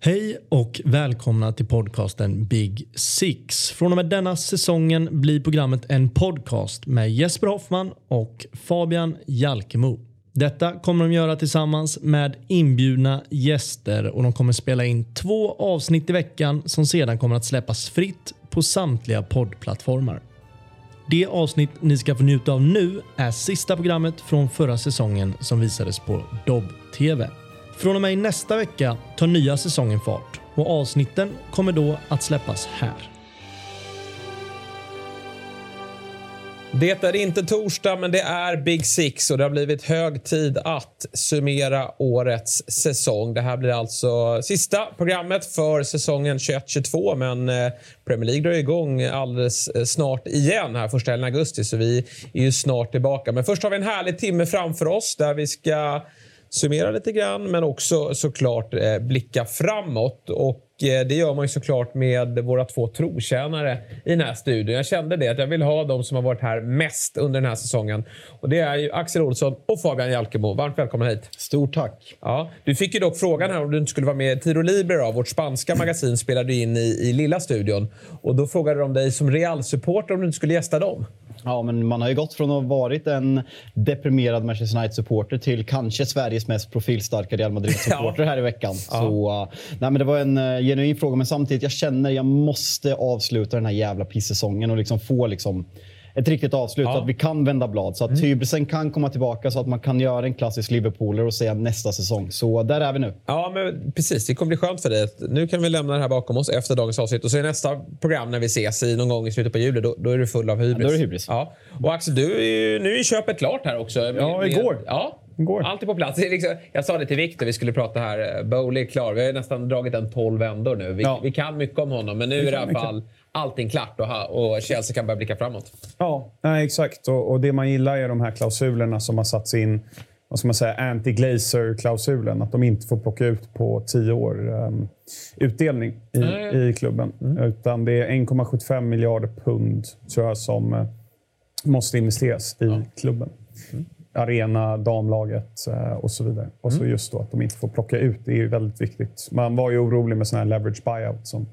Hej och välkomna till podcasten Big Six. Från och med denna säsongen blir programmet en podcast med Jesper Hoffman och Fabian Jalkemo. Detta kommer de göra tillsammans med inbjudna gäster och de kommer spela in två avsnitt i veckan som sedan kommer att släppas fritt på samtliga poddplattformar. Det avsnitt ni ska få njuta av nu är sista programmet från förra säsongen som visades på Dobb-TV. Från och med nästa vecka tar nya säsongen fart och avsnitten kommer då att släppas här. Det är inte torsdag, men det är Big Six och det har blivit hög tid att summera årets säsong. Det här blir alltså sista programmet för säsongen 21-22, men eh, Premier League drar igång alldeles eh, snart igen här första helgen augusti, så vi är ju snart tillbaka. Men först har vi en härlig timme framför oss där vi ska summera lite grann men också såklart eh, blicka framåt. Och eh, det gör man ju såklart med våra två trotjänare i den här studion. Jag kände det, att jag vill ha de som har varit här mest under den här säsongen. Och det är ju Axel Olsson och Fabian Jalkemo. Varmt välkomna hit. Stort tack. Ja, du fick ju dock frågan här om du inte skulle vara med i Tiro Libre. Då. Vårt spanska magasin spelade in i, i lilla studion. Och då frågade de dig som Real-supporter om du inte skulle gästa dem. Ja, men man har ju gått från att ha varit en deprimerad Manchester United-supporter till kanske Sveriges mest profilstarka Real Madrid-supporter ja. här i veckan. Ja. Så, uh, nej, men det var en uh, genuin fråga, men samtidigt jag känner jag måste avsluta den här jävla pissäsongen och liksom få liksom, ett riktigt avslut ja. så att vi kan vända blad. Så att mm. hybrisen kan komma tillbaka så att man kan göra en klassisk Liverpooler och säga nästa säsong. Så där är vi nu. Ja, men precis. Det kommer bli skönt för dig. Nu kan vi lämna det här bakom oss efter dagens avsnitt. Och så är nästa program när vi ses i någon gång i slutet på juli. Då, då är du full av hybris. Ja, då är det hybris. Ja. Och Axel, du är ju, nu är köpet klart här också. Ja, igår. Ja. Går. Allt är på plats. Liksom, jag sa det till Victor, vi skulle prata här. Bowley är klar. Vi har nästan dragit en 12 vändor nu. Vi, ja. vi kan mycket om honom, men nu är det i alla fall allting klart och, och Chelsea kan börja blicka framåt. Ja, nej, exakt. Och, och, det man gillar är de här klausulerna som har satts in. Vad ska man säga? Anti-Glazer-klausulen. Att de inte får plocka ut på tio år um, utdelning i, mm. i klubben. Mm. Utan det är 1,75 miljarder pund tror jag, som uh, måste investeras i ja. klubben. Mm. Arena, damlaget uh, och så vidare. Och så mm. just då att de inte får plocka ut. Det är ju väldigt viktigt. Man var ju orolig med sån här leverage buyout som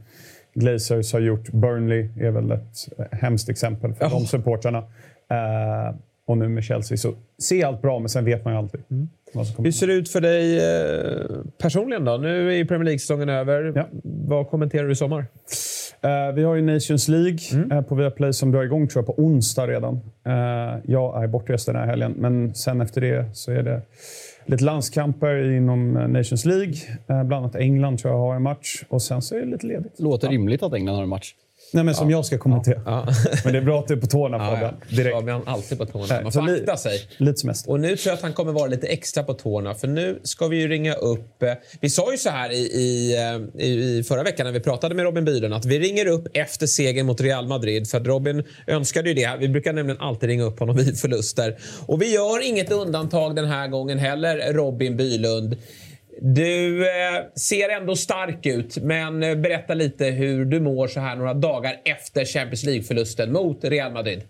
Glazers har gjort. Burnley är väl ett hemskt exempel för oh. de supportrarna. Uh, och nu med Chelsea. Så se allt bra, men sen vet man ju aldrig. Mm. Hur ser det ut för dig eh, personligen då? Nu är ju Premier League-säsongen över. Ja. Vad kommenterar du i sommar? Uh, vi har ju Nations League mm. på Viaplay som drar igång tror jag, på onsdag redan. Jag är bortrest den här helgen, men sen efter det så är det lite landskamper inom eh, Nations League. Eh, bland annat England tror jag har en match. Och sen så är det lite ledigt. Låter rimligt att England har en match. Nej, men som ja. jag ska kommentera. Men det är bra att du är på tårna Fabian. Ja, Direkt. Fabian alltid på tårna. Man får akta sig. Lite semester. Och nu tror jag att han kommer vara lite extra på tårna. För nu ska vi ju ringa upp... Eh, vi sa ju så här i, i, eh, i förra veckan när vi pratade med Robin Bylund att vi ringer upp efter segern mot Real Madrid. För att Robin önskade ju det. Vi brukar nämligen alltid ringa upp honom vid förluster. Och vi gör inget undantag den här gången heller, Robin Bylund. Du eh, ser ändå stark ut, men eh, berätta lite hur du mår så här några dagar efter Champions League-förlusten mot Real Madrid.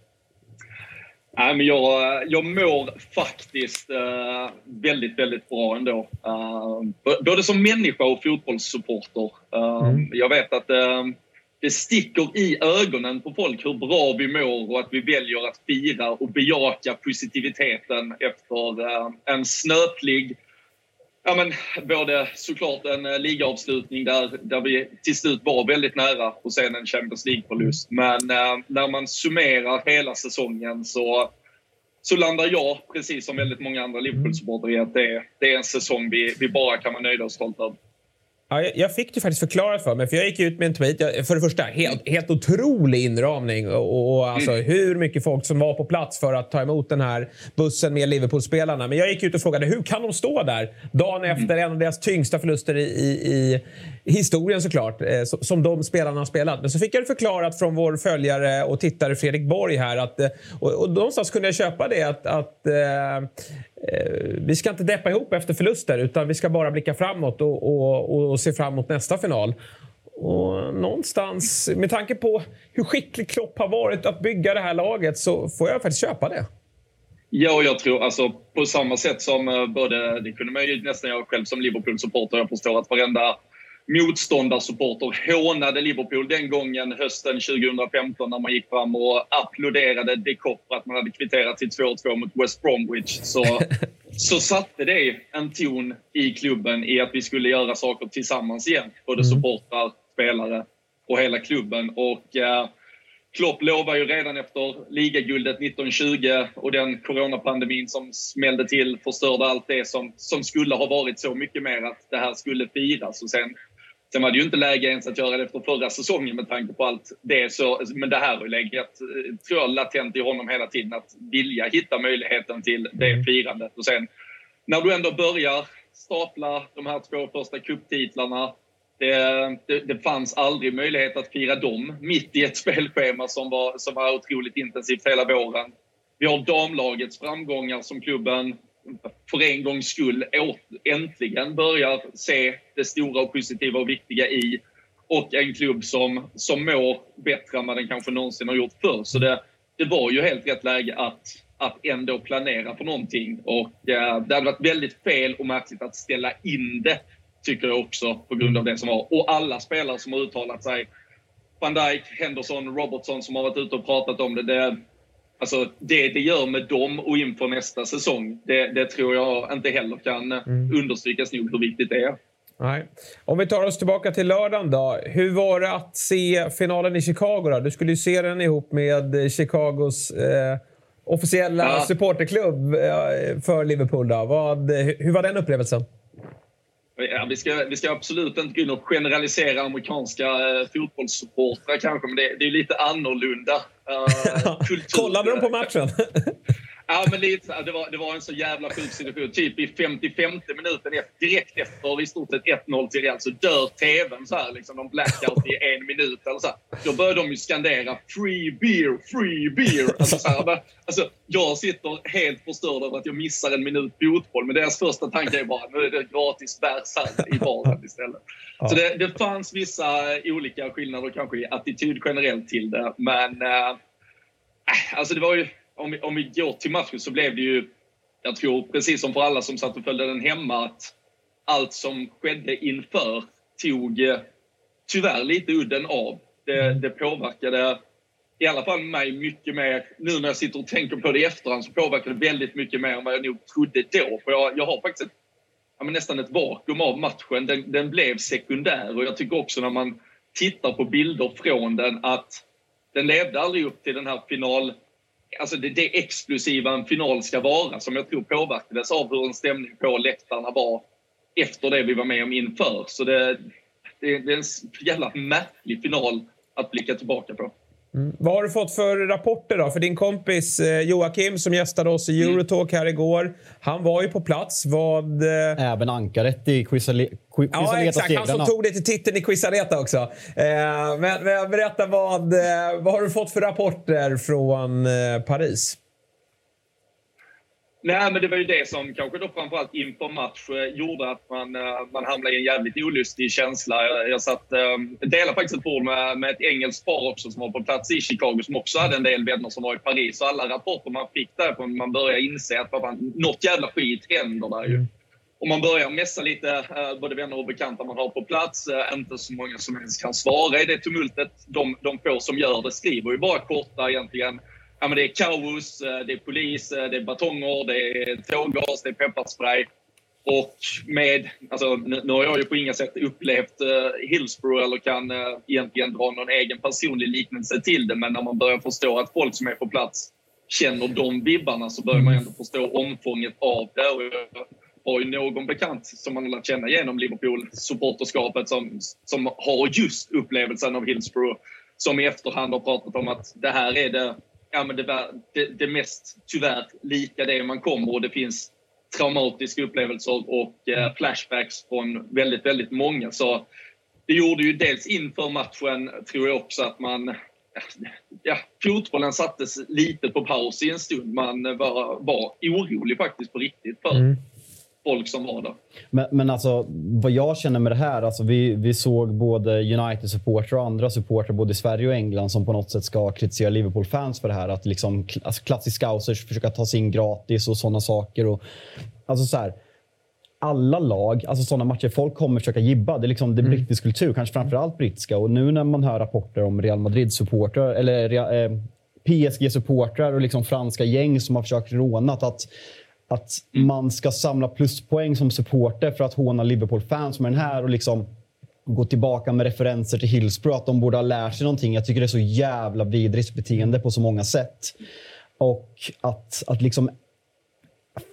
Nej, men jag, jag mår faktiskt väldigt, väldigt bra ändå. Både som människa och fotbollssupporter. Mm. Jag vet att det sticker i ögonen på folk hur bra vi mår och att vi väljer att fira och bejaka positiviteten efter en snöplig Ja, men både såklart en eh, ligaavslutning där, där vi till slut var väldigt nära och sen en Champions League-förlust. Men eh, när man summerar hela säsongen så, så landar jag, precis som väldigt många andra Liverpool-supportrar, i att det, det är en säsong vi, vi bara kan vara nöjda och stolta över. Ja, jag fick det faktiskt förklarat för mig. För Jag gick ut med en tweet. För det första, helt, helt otrolig inramning. Och, och alltså, mm. Hur mycket folk som var på plats för att ta emot den här bussen med Liverpool-spelarna. Men jag gick ut och frågade hur kan de stå där dagen mm. efter en av deras tyngsta förluster i, i, i historien såklart. Eh, som de spelarna har spelat. Men så fick jag det förklarat från vår följare och tittare Fredrik Borg här. Att, eh, och, och någonstans kunde jag köpa det. att, att eh, Eh, Eh, vi ska inte deppa ihop efter förluster utan vi ska bara blicka framåt och, och, och se fram emot nästa final. Och någonstans, med tanke på hur skicklig Klopp har varit att bygga det här laget så får jag faktiskt köpa det. Ja, jag tror alltså på samma sätt som eh, både, det kunde man ju nästan göra själv som Liverpool-supporter. Jag förstår att varenda motståndarsupporter hånade Liverpool den gången hösten 2015 när man gick fram och applåderade de för att man hade kvitterat till 2-2 mot West Bromwich så, så satte det en ton i klubben i att vi skulle göra saker tillsammans igen. Både mm. supportrar, spelare och hela klubben. Och, eh, Klopp lovar ju redan efter ligaguldet 1920 och den coronapandemin som smällde till förstörde allt det som, som skulle ha varit så mycket mer att det här skulle firas. Och sen, sen var det ju inte läge ens att göra det efter förra säsongen med tanke på allt det. Så, men det här har ju legat, tror jag, latent i honom hela tiden att vilja hitta möjligheten till det mm. firandet. Och sen när du ändå börjar stapla de här två första kupptitlarna det, det, det, fanns aldrig möjlighet att fira dem mitt i ett spelschema som var, som var otroligt intensivt hela våren. Vi har damlagets framgångar som klubben för en gångs skull äntligen börjar se det stora och positiva och viktiga i. Och en klubb som, som mår bättre än vad den kanske någonsin har gjort förr. Så det, det var ju helt rätt läge att, att ändå planera för någonting. Och eh, det hade varit väldigt fel och märkligt att ställa in det tycker jag också, på grund av det som var. Och alla spelare som har uttalat sig. Van Dijk, Henderson, Robertson som har varit ute och pratat om det. det Alltså det det gör med dem och inför nästa säsong, det, det tror jag inte heller kan mm. understrykas nog hur viktigt det är. Nej. Om vi tar oss tillbaka till lördagen då. Hur var det att se finalen i Chicago? Då? Du skulle ju se den ihop med Chicagos eh, officiella ja. supporterklubb eh, för Liverpool. Då. Vad, hur var den upplevelsen? Ja, vi, ska, vi ska absolut inte gå in och generalisera amerikanska eh, fotbollssupportrar kanske, men det, det är lite annorlunda. Uh, Kollade de på matchen? Ja, men lite, det, var, det var en så jävla sjuk situation. Typ i 55 minuten, direkt efter i stort sett 1-0 till Real, så dör tvn så här. Liksom, de blackout i en minut. Eller så här. Då börjar de ju skandera “Free beer, free beer”. Alltså, så här, alltså, jag sitter helt förstörd över att jag missar en minut fotboll, men deras första tanke är bara nu är det gratis bärs här i baren istället. Så det, det fanns vissa olika skillnader kanske i attityd generellt till det, men äh, alltså det var ju om vi, om vi går till matchen så blev det ju, jag tror precis som för alla som satt och följde den hemma, att allt som skedde inför tog eh, tyvärr lite udden av. Det, mm. det påverkade i alla fall mig mycket mer. Nu när jag sitter och tänker på det i efterhand så påverkade det väldigt mycket mer än vad jag nog trodde då. För jag, jag har faktiskt ett, ja, nästan ett vakuum av matchen. Den, den blev sekundär och jag tycker också när man tittar på bilder från den att den levde aldrig upp till den här final alltså det, det explosiva en final ska vara som jag tror påverkades av hur en stämning på läktarna var efter det vi var med om inför. Så det, det, det är en jävla märklig final att blicka tillbaka på. Mm. Vad har du fått för rapporter då? För din kompis eh, Joakim som gästade oss i mm. Eurotalk här igår. Han var ju på plats. Vad... Eh... Även ankaret i Quizaleta Ja, exakt. Han som tog det till titeln i Quizaleta också. Eh, men, men berätta, vad, vad har du fått för rapporter från Paris? Nej, men det var ju det som kanske då framförallt inför match eh, gjorde att man, eh, man hamnade i en jävligt olustig känsla. Jag, jag satt, um, delade faktiskt ett bord med, med ett engelskt par också som var på plats i Chicago som också hade en del vänner som var i Paris. Och alla rapporter man fick därifrån, man började inse att fan, något jävla skit händer där ju. Mm. Och man börjar messa lite, både vänner och bekanta man har på plats. inte så många som ens kan svara i det tumultet. De, de få som gör det skriver ju bara korta egentligen ja, men det är kaos, eh, det är polis, eh, det är batonger, det är tårgas, det är pepparspray. Och med, alltså, nu har jag ju på inga sätt upplevt uh, Hillsborough eller kan uh, egentligen dra någon egen personlig liknelse till det, men när man börjar förstå att folk som är på plats känner de vibbarna så börjar man ändå förstå omfånget av det. Och jag har ju någon bekant som man har lärt känna genom Liverpool-supporterskapet som, som har just upplevelsen av Hillsborough som i efterhand har pratat om att det här är det ja, men det, det, det mest tyvärr lika det man kommer och det finns traumatiska upplevelser och eh, flashbacks från väldigt, väldigt många. Så det gjorde ju dels inför matchen, tror jag också, att man... Ja, fotbollen sattes lite på paus i en stund. Man var, var orolig faktiskt på riktigt för mm folk som var där. Men, men alltså, vad jag känner med det här, alltså vi, vi såg både United-supportrar och andra supportrar både i Sverige och England som på något sätt ska kritisera Liverpool-fans för det här. Att liksom, alltså klassisk scousers försöka ta sig in gratis och sådana saker. Och, alltså så här, alla lag, alltså sådana matcher, folk kommer försöka gibba. Det är liksom det är brittisk kultur, kanske framförallt brittiska. Och nu när man hör rapporter om Real Madrid-supportrar, eller eh, PSG-supportrar och liksom franska gäng som har försökt råna att, att man ska samla pluspoäng som supporter för att håna Liverpool-fans med den här och liksom gå tillbaka med referenser till Hillsborough, att de borde ha lärt sig någonting. Jag tycker det är så jävla vidrigt beteende på så många sätt. Och att, att liksom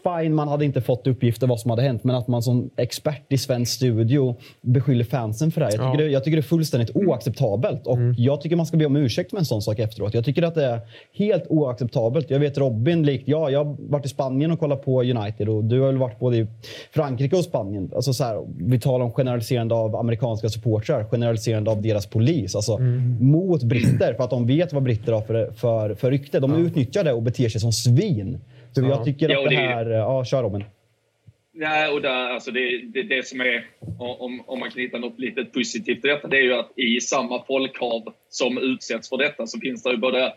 Fine, man hade inte fått uppgifter vad som hade hänt, men att man som expert i svensk studio beskyller fansen för det här. Jag tycker, ja. det, jag tycker det är fullständigt oacceptabelt. Och mm. Jag tycker man ska be om ursäkt med en sån sak efteråt. Jag tycker att det är helt oacceptabelt. Jag vet Robin, likt jag, jag har varit i Spanien och kollat på United och du har väl varit både i Frankrike och Spanien. Alltså så här, vi talar om generaliserande av amerikanska supportrar, generaliserande av deras polis. Alltså mm. mot britter, för att de vet vad britter har för, för, för rykte. De ja. utnyttjar det och beter sig som svin. Så ja. jag tycker att det här... Ja, kör Robin. Nej, och där, alltså det, det, det som är, om, om man kan hitta något litet positivt i detta, det är ju att i samma folkhav som utsätts för detta så finns det ju både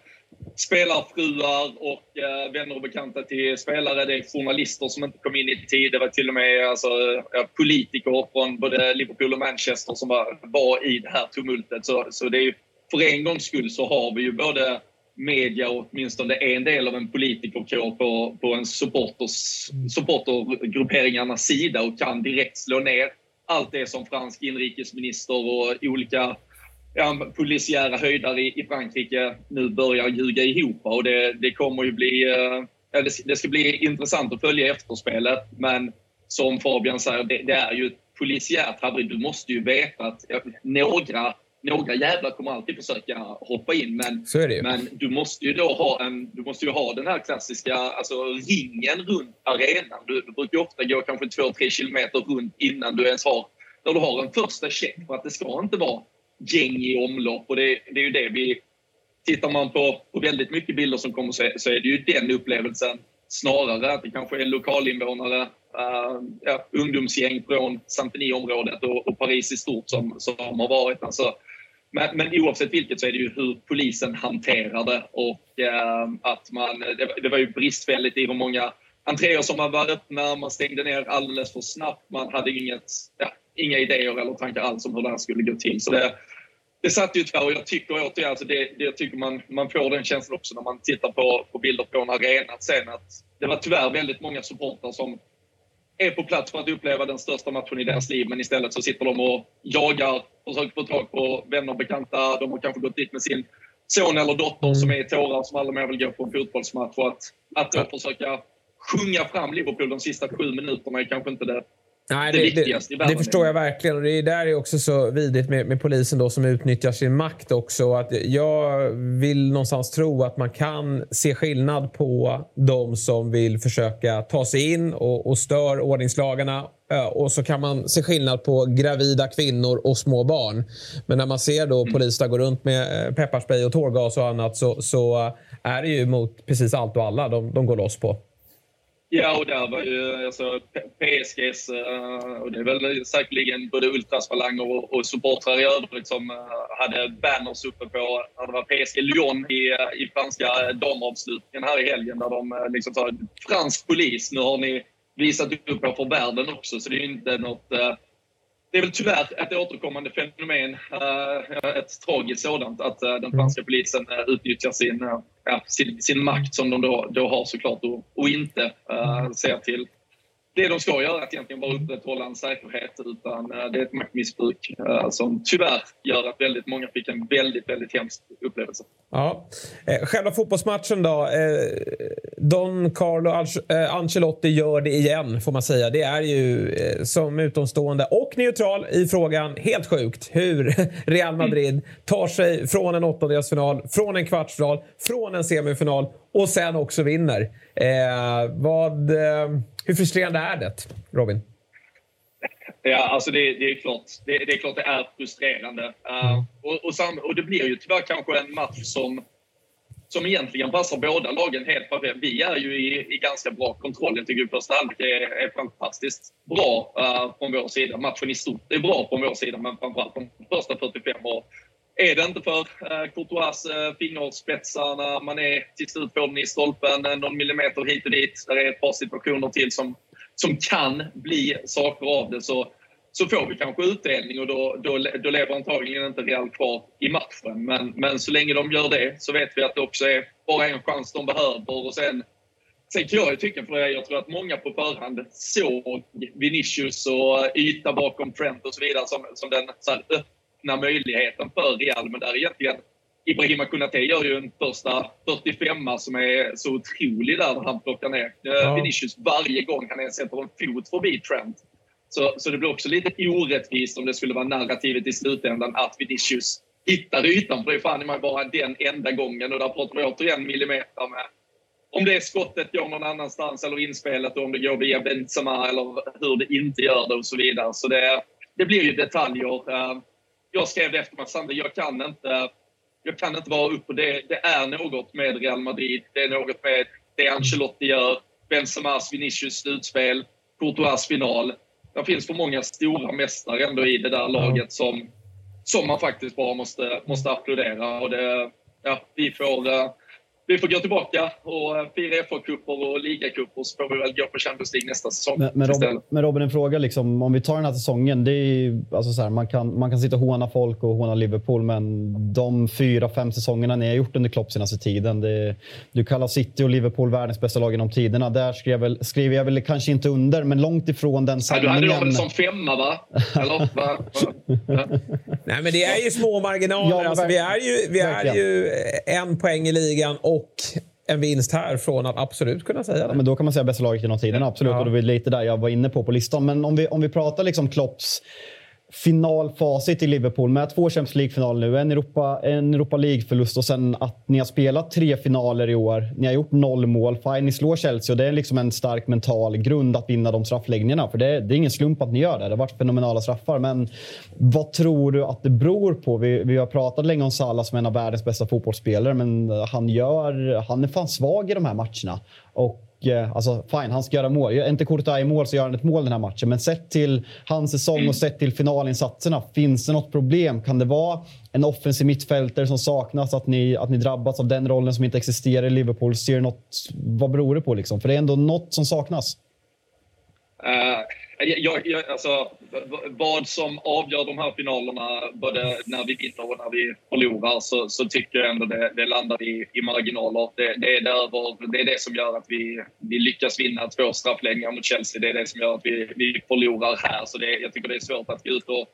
spelarfruar och eh, vänner och bekanta till spelare. Det är journalister som inte kom in i tid. Det var till och med alltså, politiker från både Liverpool och Manchester som var, var i det här tumultet. Så, så det är ju, för en gångs skull så har vi ju både media åtminstone en del av en politikerkår på, på en supporters, supportergrupperingarnas sida och kan direkt slå ner allt det som fransk inrikesminister och olika ja, polisiära höjdare i, i Frankrike nu börjar ljuga ihop. Och det, det kommer ju bli... Eh, ja, det, det, ska bli intressant att följa efterspelet, men som Fabian säger, det, det är ju ett polisiärt haveri. Du måste ju veta att ja, några några jävlar kommer alltid försöka hoppa in, men, men du måste ju då ha, en, du måste ju ha den här klassiska alltså, ringen runt arenan. Du, du brukar ofta gå kanske 2-3 kilometer runt innan du ens har, när du har en första check för att det ska inte vara gäng i omlopp. Och det, det är ju det vi... Tittar man på, på väldigt mycket bilder som kommer så, så är det ju den upplevelsen snarare att det kanske är lokalinvånare, uh, ja, ungdomsgäng från Saint-Denis-området och, och, Paris i stort som, som har varit. Alltså, men, men oavsett vilket så är det ju hur polisen hanterar det och eh, att man, det, det, var ju bristfälligt i hur många entréer som man var öppna, man stängde ner alldeles för snabbt, man hade inget, ja, inga idéer eller tankar alls om hur det här skulle gå till. Så det, det satt ju tyvärr och jag tycker återigen, alltså det, det jag tycker man, man får den känslan också när man tittar på, på bilder från arenan sen att det var tyvärr väldigt många supportrar som är på plats för att uppleva den största matchen i deras liv men istället så sitter de och jagar, försöker få tag på vänner och bekanta. De har kanske gått dit med sin son eller dotter som är i tårar som aldrig mer vill gå på en fotbollsmatch. Och att, att då försöka sjunga fram Liverpool de sista sju minuterna är kanske inte det Nej, det, det, det, det, förstår jag verkligen. Och det är där är också så vidrigt med, med, polisen då som utnyttjar sin makt också. Att jag vill någonstans tro att man kan se skillnad på de som vill försöka ta sig in och, och stör ordningslagarna. Och så kan man se skillnad på gravida kvinnor och små barn. Men när man ser då mm. poliserna gå runt med eh, pepparspray och tårgas och annat så, så är det ju mot precis allt och alla de, de går loss på. Ja, och där var ju alltså, PSGs, uh, och det är väl säkerligen både ultrasfalanger och, och supportrar i övrigt som uh, hade banners uppe på, det var PSG Lyon i, uh, i franska damavslutningen här i helgen där de liksom sa fransk polis, nu har ni visat upp er för världen också så det är ju inte något det är väl tyvärr ett återkommande fenomen, eh, ett tragiskt sådant, att eh, den mm. franska polisen eh, utnyttjar sin, ja, sin, sin makt som de då, då har såklart och, och inte eh, uh, ser till det de ska göra, att egentligen bara upprätthålla en säkerhet, utan eh, det är ett maktmissbruk eh, som tyvärr gör att väldigt många fick en väldigt, väldigt hemsk upplevelse. Ja. Eh, själva fotbollsmatchen då. Don Carlo Ancelotti gör det igen, får man säga. Det är ju som utomstående och neutral i frågan helt sjukt hur Real Madrid tar sig från en åttondelsfinal, från en kvartsfinal, från en semifinal och sen också vinner. Eh, vad, eh, hur frustrerande är det, Robin? Ja, alltså det, det är klart det, det, är klart det är frustrerande. Uh, och, och, sam, och det blir ju tyvärr kanske en match som som egentligen passar båda lagen helt perfekt. Vi är ju i, i ganska bra kontroll. Jag tycker första halvlek är, är fantastiskt bra uh, från vår sida. Matchen i stort är bra från vår sida, men framförallt de första 45 år är det inte för eh, Courtois eh, fingerspetsar när man är till slut får den i stolpen eh, någon millimeter hit och dit. Där är ett par situationer till som som kan bli saker av det så, så får vi kanske utdelning och då, då, då lever antagligen inte Real kvar i matchen. Men, men så länge de gör det så vet vi att det också är bara en chans de behöver och sen Sen kan jag ju tycka, för jag tror att många på förhand såg Vinicius och yta bakom Trent och så vidare som, som den så här, öppna möjligheten för Real. Men där egentligen Ibrahima Konate gör ju en första 45 som är så otrolig där när han plockar ner ja. Vinicius varje gång han ens sätter en fot förbi Trent. Så, så det blir också lite orättvist om det skulle vara narrativet i slutändan att Vinicius hittar ytan. För det är fan bara den enda gången och där pratar vi återigen millimeter med om det skottet går någon annanstans eller inspelet och om det går via Benzema eller hur det inte gör det och så vidare. Så det, det blir ju detaljer. Jag skrev det efter matchen, jag kan inte jag kan inte vara upp på det. Det är något med Real Madrid. Det är något med det Ancelotti gör. Benzemas Vinicius slutspel. Courtois final. Det finns för många stora mästare ändå i det där laget som, som man faktiskt bara måste, måste applådera. Och det, ja, vi får eh, vi får gå tillbaka och eh, fira FA-cuper och ligacuper så får vi väl gå på Champions League nästa säsong. Men, men, Robin, men Robin, en fråga. Liksom, om vi tar den här säsongen. Det är, alltså så här, man, kan, man kan sitta och håna folk och håna Liverpool, men de fyra, fem säsongerna ni har gjort under Klopp senaste tiden. Det, du kallar City och Liverpool världens bästa lag genom tiderna. Där skrev, väl, skrev jag väl kanske inte under, men långt ifrån den sanningen. Ja, du hade dem som femma, va? Eller, va? Nej, men det är ju små marginaler. Ja, alltså, vi är ju, vi är ju en poäng i ligan och en vinst här från att absolut kunna säga det. Ja, men då kan man säga bästa laget genom tiden, absolut. Ja. Och det var lite där jag var inne på på listan. Men om vi, om vi pratar liksom Klopps finalfacit i Liverpool med två Champions League-finaler nu, en Europa, en Europa League-förlust och sen att ni har spelat tre finaler i år. Ni har gjort noll mål. Fine, ni slår Chelsea och det är liksom en stark mental grund att vinna de straffläggningarna. För det, det är ingen slump att ni gör det. Det har varit fenomenala straffar. Men vad tror du att det beror på? Vi, vi har pratat länge om Salah som en av världens bästa fotbollsspelare, men han, gör, han är fan svag i de här matcherna. Och Eh, alltså, fine, han ska göra mål. Är inte Courtois i mål så gör han ett mål den här matchen. Men sett till hans säsong och sett till finalinsatserna, finns det något problem? Kan det vara en offensiv mittfältare som saknas? Att ni, att ni drabbats av den rollen som inte existerar i Liverpool? Ser något, vad beror det på? Liksom? För det är ändå något som saknas. Uh jag, jag, alltså, vad som avgör de här finalerna, både när vi vinner och när vi förlorar, så, så tycker jag ändå det, det landar i, i marginaler. Det, det, är däröver, det är det som gör att vi, vi lyckas vinna två straffläggningar mot Chelsea. Det är det som gör att vi, vi förlorar här. Så det, jag tycker det är svårt att gå ut och,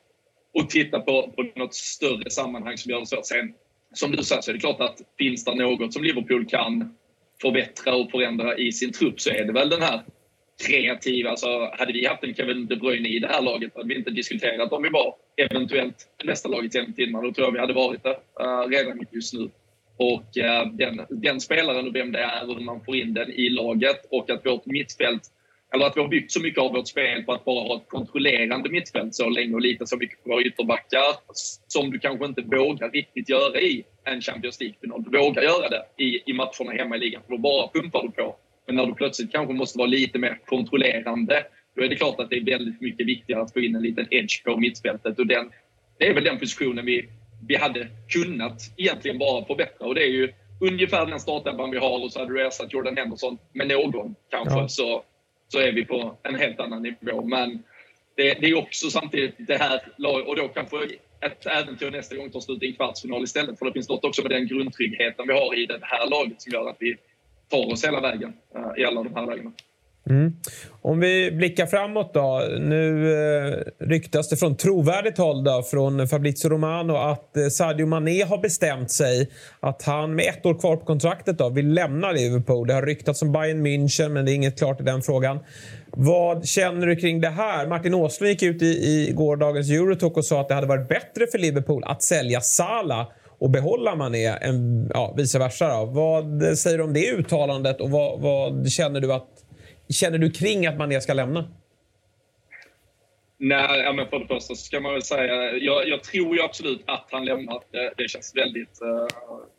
och titta på, på något större sammanhang som gör det svårt. Sen, som du säger så är det klart att finns det något som Liverpool kan förbättra och förändra i sin trupp så är det väl den här kreativ. Alltså, hade vi haft en Kevin De Bruyne i det här laget hade vi inte diskuterat om vi var eventuellt nästa laget genom tiderna. Då tror jag vi hade varit det uh, redan just nu. Och uh, den, den spelaren och vem det är och hur man får in den i laget och att vårt mittfält eller att vi har byggt så mycket av vårt spel på att bara ha ett kontrollerande mittfält så länge och lita så mycket på våra ytterbackar som du kanske inte vågar riktigt göra i en Champions League-final. Du vågar göra det i, i matcherna hemma i ligan, för då bara pumpar du på. Men när du plötsligt kanske måste vara lite mer kontrollerande, då är det klart att det är väldigt mycket viktigare att få in en liten edge på mittfältet. Och den, det är väl den positionen vi, vi hade kunnat egentligen bara förbättra. Och det är ju ungefär den startelvan vi har och så hade du ersatt Jordan Henderson med någon kanske. Ja. Så, så är vi på en helt annan nivå. Men det, det är också samtidigt det här och då kanske ett äventyr nästa gång tar slut i en kvartsfinal istället. För det finns något också med den grundtryggheten vi har i det här laget som gör att vi tar oss hela vägen eh, i alla de här lägena. Mm. Om vi blickar framåt då. Nu eh, ryktas det från trovärdigt håll då, från Fabrizio Romano att eh, Sadio Mané har bestämt sig att han med ett år kvar på kontraktet då, vill lämna Liverpool. Det har ryktats om Bayern München, men det är inget klart i den frågan. Vad känner du kring det här? Martin Åslund gick ut i, i gårdagens Eurotalk och sa att det hade varit bättre för Liverpool att sälja Salah och behålla Mané en, ja, vice versa. Då. Vad säger du om det uttalandet och vad, vad, känner, du att, känner du kring att Mané ska lämna? Nej, ja, men för det första ska man väl säga, jag, jag tror ju absolut att han lämnar. Det, det känns väldigt uh,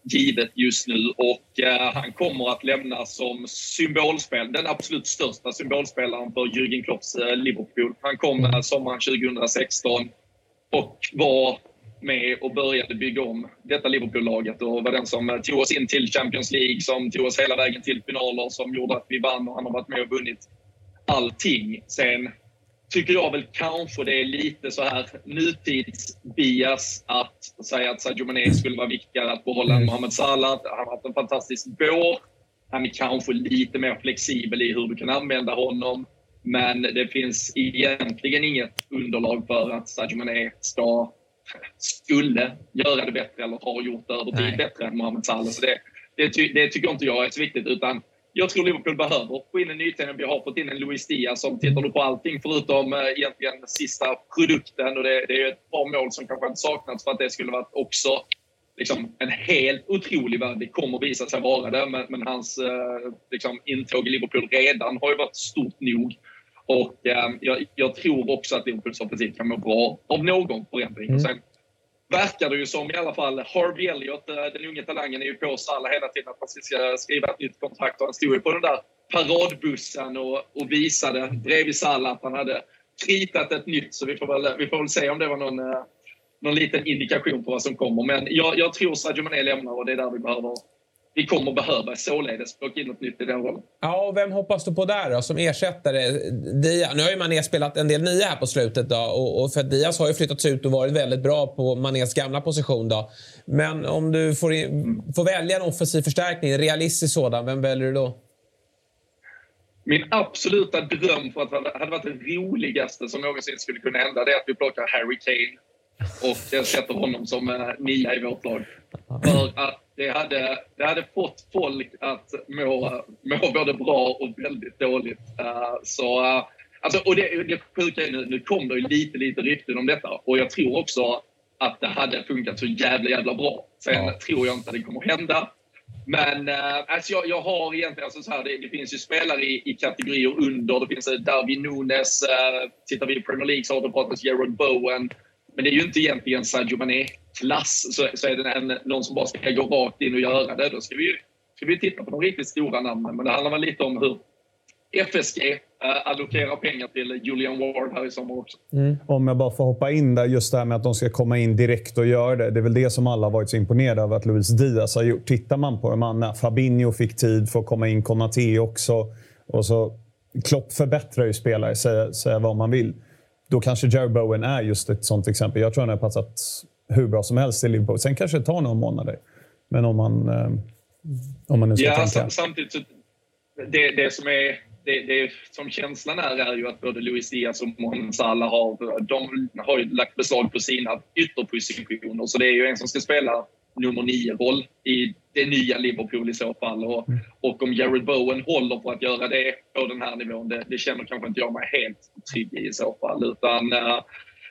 givet just nu och uh, han kommer att lämna som symbolspel, den absolut största symbolspelaren för Jürgen Klopps uh, Liverpool. Han kom uh, sommaren 2016 och var med och började bygga om detta Liverpool-laget och var den som tog oss in till Champions League, som tog oss hela vägen till finaler, som gjorde att vi vann och han har varit med och vunnit allting. Sen tycker jag väl kanske det är lite så här nutidsbias att säga att Sadio Mané skulle vara viktigare att behålla än Mohamed Salah. Han har haft en fantastisk vår. Han är kanske lite mer flexibel i hur du kan använda honom. Men det finns egentligen inget underlag för att Sadio Mané ska, skulle göra det bättre eller har gjort det över tid bättre än Mohamed Salah. Så det, det, ty, det tycker inte jag är så viktigt. Utan jag tror Liverpool behöver få in en nytändning. Vi har fått in en Luis Diaz som tittar på allting förutom eh, egentligen sista produkten. Och det, det är ett par mål som kanske inte saknats för att det skulle varit också liksom, en helt otrolig värld. Det kommer visa sig vara det, men, men hans eh, liksom, intåg i Liverpool redan har ju varit stort nog. Och eh, jag, jag tror också att Liverpools offensiv kan må bra av någon förändring. Mm. Och sen verkar det ju som i alla fall Harvey Elliott, eh, den unge talangen, är ju på Salah hela tiden att man ska skriva ett nytt kontrakt. Och han stod ju på den där paradbussen och, och visade bredvid Salah att han hade kritat ett nytt. Så vi får väl, vi får väl se om det var någon, eh, någon liten indikation på vad som kommer. Men jag, jag tror Sadio Mané lämnar och det är där vi behöver vi kommer behöva således plocka in något nytt i den rollen. Ja, och vem hoppas du på där då som ersättare? Dia, nu har ju Mané spelat en del nia här på slutet då, och, och för Diaz har ju flyttats ut och varit väldigt bra på Manés gamla position då. Men om du får, får välja en offensiv förstärkning, en realistisk sådan, vem väljer du då? Min absoluta dröm för att det hade varit det roligaste som någonsin skulle kunna hända det är att vi plockar Harry Kane och sätter honom som eh, nia i vårt lag. För att det hade, det hade fått folk att må, må både bra och väldigt dåligt. Eh, så, eh, alltså, och det, det sjuka är nu, nu kom det ju lite, lite rykten om detta och jag tror också att det hade funkat så jävla, jävla bra. Sen tror jag inte att det kommer hända. Men eh, alltså jag, jag har egentligen, alltså så här, det, det finns ju spelare i, i kategorier under. Det finns Darwin Nunes. Tittar vi i Premier League så har det pratats Gerard Bowen. Men det är ju inte egentligen Sadio klass Så, så är det en, någon som bara ska gå rakt in och göra det. Då ska vi ju ska vi titta på de riktigt stora namnen. Men det handlar väl lite om hur FSG eh, allokerar pengar till Julian Ward här i sommar också. Mm. Om jag bara får hoppa in där, just det här med att de ska komma in direkt och göra det. Det är väl det som alla har varit så imponerade av att Luis Diaz har gjort. Tittar man på de andra, Fabinho fick tid för att komma in, Konate också. Och så, Klopp förbättrar ju spelare, säga, säga vad man vill. Då kanske Jerry Bowen är just ett sånt exempel. Jag tror han har passat hur bra som helst i Liverpool. Sen kanske det tar några månader. Men om man, eh, om man nu ska Ja, tänka. sam, samtidigt det, det som är det, det som känslan är, är ju att både Luis Diaz och Mohamed Salah har, de har ju lagt beslag på sina ytterpositioner. Så det är ju en som ska spela nummer nio-roll i det nya Liverpool i så fall. Och, och om Jared Bowen håller på att göra det på den här nivån, det, det känner kanske inte jag mig helt trygg i i så fall. Utan eh,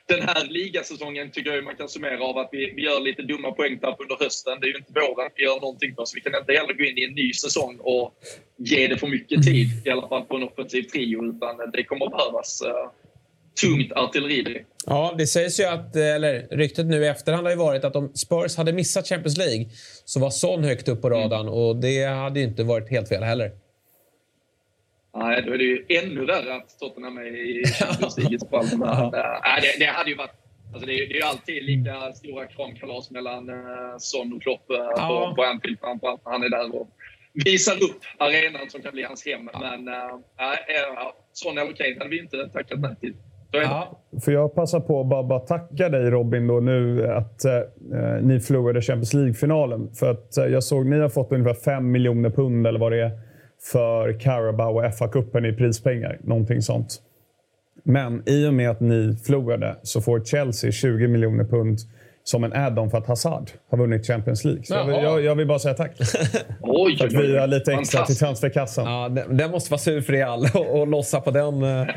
den här ligasäsongen tycker jag man kan summera av att vi, vi gör lite dumma poängtapp under hösten. Det är ju inte våren vi gör någonting på, så vi kan inte heller gå in i en ny säsong och ge det för mycket tid, i alla fall på en offensiv trio, utan det kommer behövas uh, tungt artilleri. Ja, det sägs ju att, eh, eller ryktet nu i efterhand har ju varit att om Spurs hade missat Champions League så var Son högt upp på radarn och det hade ju inte varit helt fel heller. Nej, då är det ju ännu värre att Tottenham är i Champions League i så fall. Men, det, det hade ju varit... Alltså det, är, det är ju alltid lika stora kramkalas mellan uh, Son och Klopp uh, Ja. på, på Anfield framförallt när han är där och visar upp arenan som kan bli hans hem. Men uh, uh, Son eller Kane hade vi inte tackat nej till. Ja, Får jag passa på att bara, bara tacka dig Robin då nu att eh, ni förlorade Champions League-finalen. För att eh, jag såg ni har fått ungefär 5 miljoner pund eller vad det är för Carabao och FA-cupen i prispengar. Någonting sånt. Men i och med att ni förlorade så får Chelsea 20 miljoner pund som en add-on för att Hazard har vunnit Champions League. Så jag vill, jag, jag vill bara säga tack. Oj, För att vi har lite extra till transferkassan. ja den, den måste vara sur för Real och, och lossa på den, eh,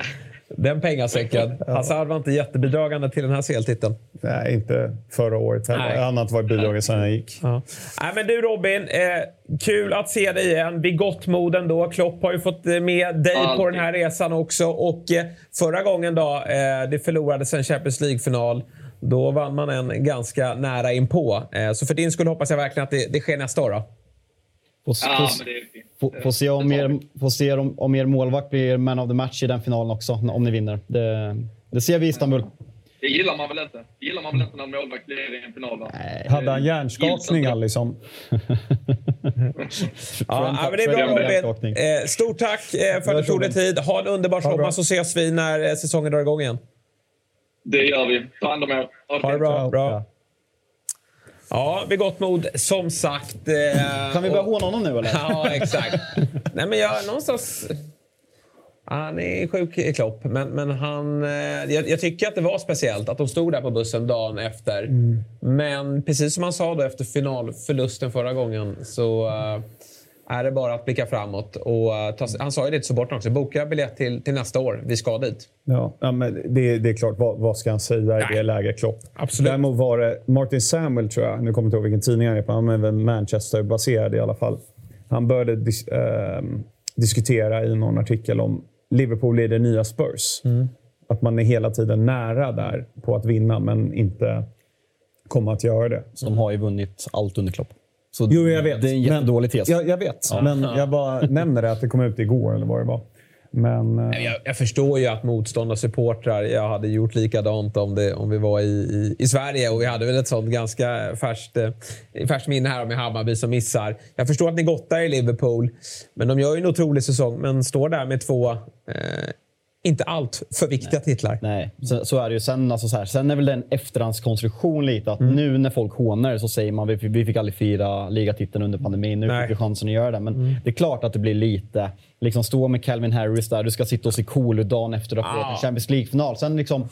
den pengasäcken. Hazard var inte jättebidragande till den här CL-titeln. Nej, inte förra året heller. Nej. Annat var bidraget sedan jag gick. Ja. Nej, men du Robin, eh, kul att se dig igen. Vid gott mod ändå. Klopp har ju fått eh, med dig på Alltid. den här resan också. Och eh, förra gången då, eh, det förlorades en Champions League-final. Då vann man en ganska nära inpå. Eh, så för din skull hoppas jag verkligen att det, det sker nästa år. Då. Får, Ja, se, om er, får se om, om er målvakt blir man of the match i den finalen också, om ni vinner. Det, det ser vi i Istanbul. Det gillar man väl inte? Det gillar man väl inte när en målvakt blir i en final? Va? Hade han hjärnskakning, Gills inte. Alisson? ja, men det är bra Robin. Eh, stort tack eh, för att du tog dig tid. Ha en underbar sommar så ses vi när eh, säsongen drar igång igen. Det gör vi. Ta hand om er. Ha det bra. bra. Ja, vid gott mod. Som sagt... Eh, kan vi börja håna honom nu eller? Ja, exakt. Nej, men jag någonstans... Han är sjuk i Klopp, men, men han, eh, jag, jag, tycker att det var speciellt att de stod där på bussen dagen efter. Mm. Men precis som han sa då efter finalförlusten förra gången så uh, är det bara att blicka framåt. Och, uh, ta, han sa ju det till supportrarna också. Boka biljett till, till nästa år. Vi ska dit. Ja, ja men det, det är klart. Vad, vad ska han säga i det läget, Klopp? Absolut. Däremot var det Martin Samuel, tror jag. Nu kommer jag inte ihåg vilken tidning han är på. Han är väl Manchester-baserad i alla fall. Han började dis, uh, diskutera i någon artikel om Liverpool är det nya Spurs. Mm. Att man är hela tiden nära där på att vinna, men inte komma att göra det. Så de har ju vunnit allt under Klopp. Så jo, jag vet. Det är en jättedålig tes. Jag, jag vet, ja. men jag bara nämner det att det kom ut igår eller vad det var. Men, eh, jag, jag, förstår ju att motståndarsupportrar, jag hade gjort likadant om, det, om vi var i, i, i Sverige och vi hade väl ett sånt ganska färskt, eh, färskt minne här med Hammarby som missar. Jag förstår att ni gottar i Liverpool, men de gör ju en otrolig säsong. Men står där med två eh, inte allt för viktiga Nej. titlar. Nej, så, så, är det ju. Sen, alltså så här, sen är väl en efterhandskonstruktion lite att mm. nu när folk hånar så säger man vi, vi fick aldrig fira ligatiteln under pandemin. Nu Nej. fick vi chansen att göra det. Men mm. det är klart att det blir lite... Liksom stå med Calvin Harris där. Du ska sitta och se cool ut dagen efter att ha ah. en Champions League-final. Sen liksom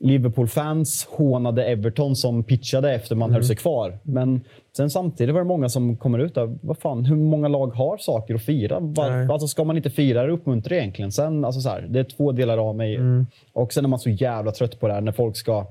Liverpool-fans hånade Everton som pitchade efter man mm. höll sig kvar. Men sen samtidigt var det många som kommer ut där. Vad fan, hur många lag har saker att fira? Var, alltså, ska man inte fira det uppmuntra egentligen? Sen, alltså så här, det är två delar av mig. Mm. Och sen är man så jävla trött på det här när folk ska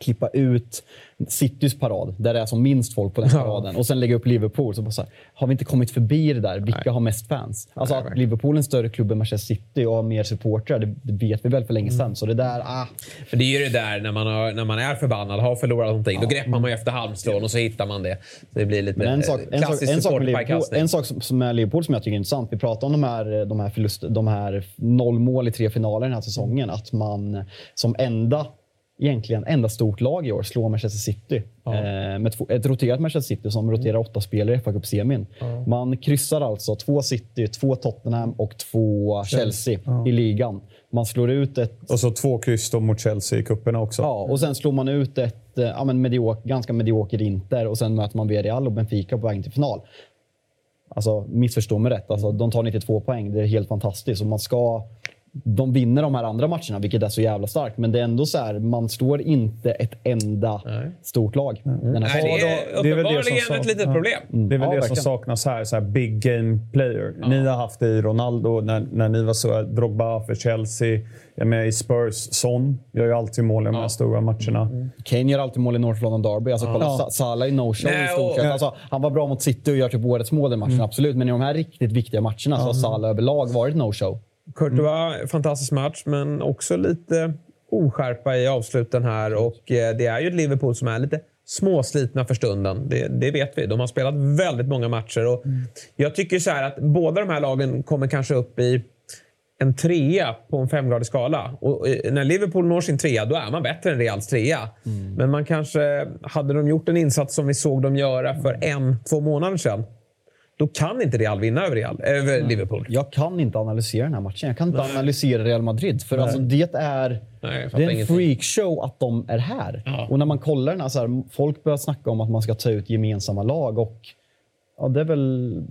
klippa ut Citys parad, där det är som minst folk på den paraden, och sen lägga upp Liverpool. Så bara så här, har vi inte kommit förbi det där? Vilka Nej. har mest fans? Alltså Nej, att Liverpool är en större klubb än Manchester City och har mer supportrar, det, det vet vi väl för länge sedan. Mm. Så det där, ah. För det är ju det där när man, har, när man är förbannad, har förlorat någonting, ja. då greppar man ju efter halmstrån och så hittar man det. Så det blir lite en sak, en sak, en sak, Liverpool, en sak som är Liverpool som jag tycker är intressant. Vi pratar om de här, de här, förlust, de här noll mål i tre finaler den här säsongen. Att man som enda egentligen enda stort lag i år slår Manchester City. Ja. Eh, med ett roterat Manchester City som roterar åtta spelare i fa semin ja. Man kryssar alltså två City, två Tottenham och två Chelsea ja. i ligan. Man slår ut ett... Och så två kryss mot Chelsea i kupperna också. Ja, och sen slår man ut ett eh, ja, men mediok, ganska mediokert Inter och sen möter man Villarreal och Benfica på vägen till final. Alltså, missförstå mig rätt. Alltså, de tar 92 poäng. Det är helt fantastiskt. Och man ska de vinner de här andra matcherna, vilket är så jävla starkt. Men det är ändå så här, man står inte ett enda Nej. stort lag. Mm. Nej, det är uppenbarligen ett litet problem. Mm. Det är väl ja, det verkligen. som saknas här. Så här big game player. Ja. Ni har haft det i Ronaldo när, när ni var så. Drogba för Chelsea. Jag med i Spurs. Son gör ju alltid mål i de här stora matcherna. Mm. Kane gör alltid mål i North London Derby. Alltså, kolla, ja. Salah i no-show i stort sett. Alltså, han var bra mot City och gör typ årets mål i matchen, mm. absolut. Men i de här riktigt viktiga matcherna så har Salah överlag varit no-show. Courtois, mm. fantastisk match, men också lite oskärpa i avsluten här. Och eh, det är ju ett Liverpool som är lite småslitna för stunden. Det, det, vet vi. De har spelat väldigt många matcher. Och mm. Jag tycker så att båda de här lagen kommer kanske upp i en trea på en femgradig skala. Och eh, när Liverpool når sin trea, då är man bättre än Reals trea. Mm. Men man kanske, hade de gjort en insats som vi såg dem göra för en, två månader sedan, då kan inte Real vinna över, Real, över Liverpool. Jag kan inte analysera den här matchen. Jag kan inte Nej. analysera Real Madrid. För alltså, det är, Nej, det är en freakshow att de är här. Ja. Och när man kollar den här, så här, folk börjar snacka om att man ska ta ut gemensamma lag. Och ja, det är väl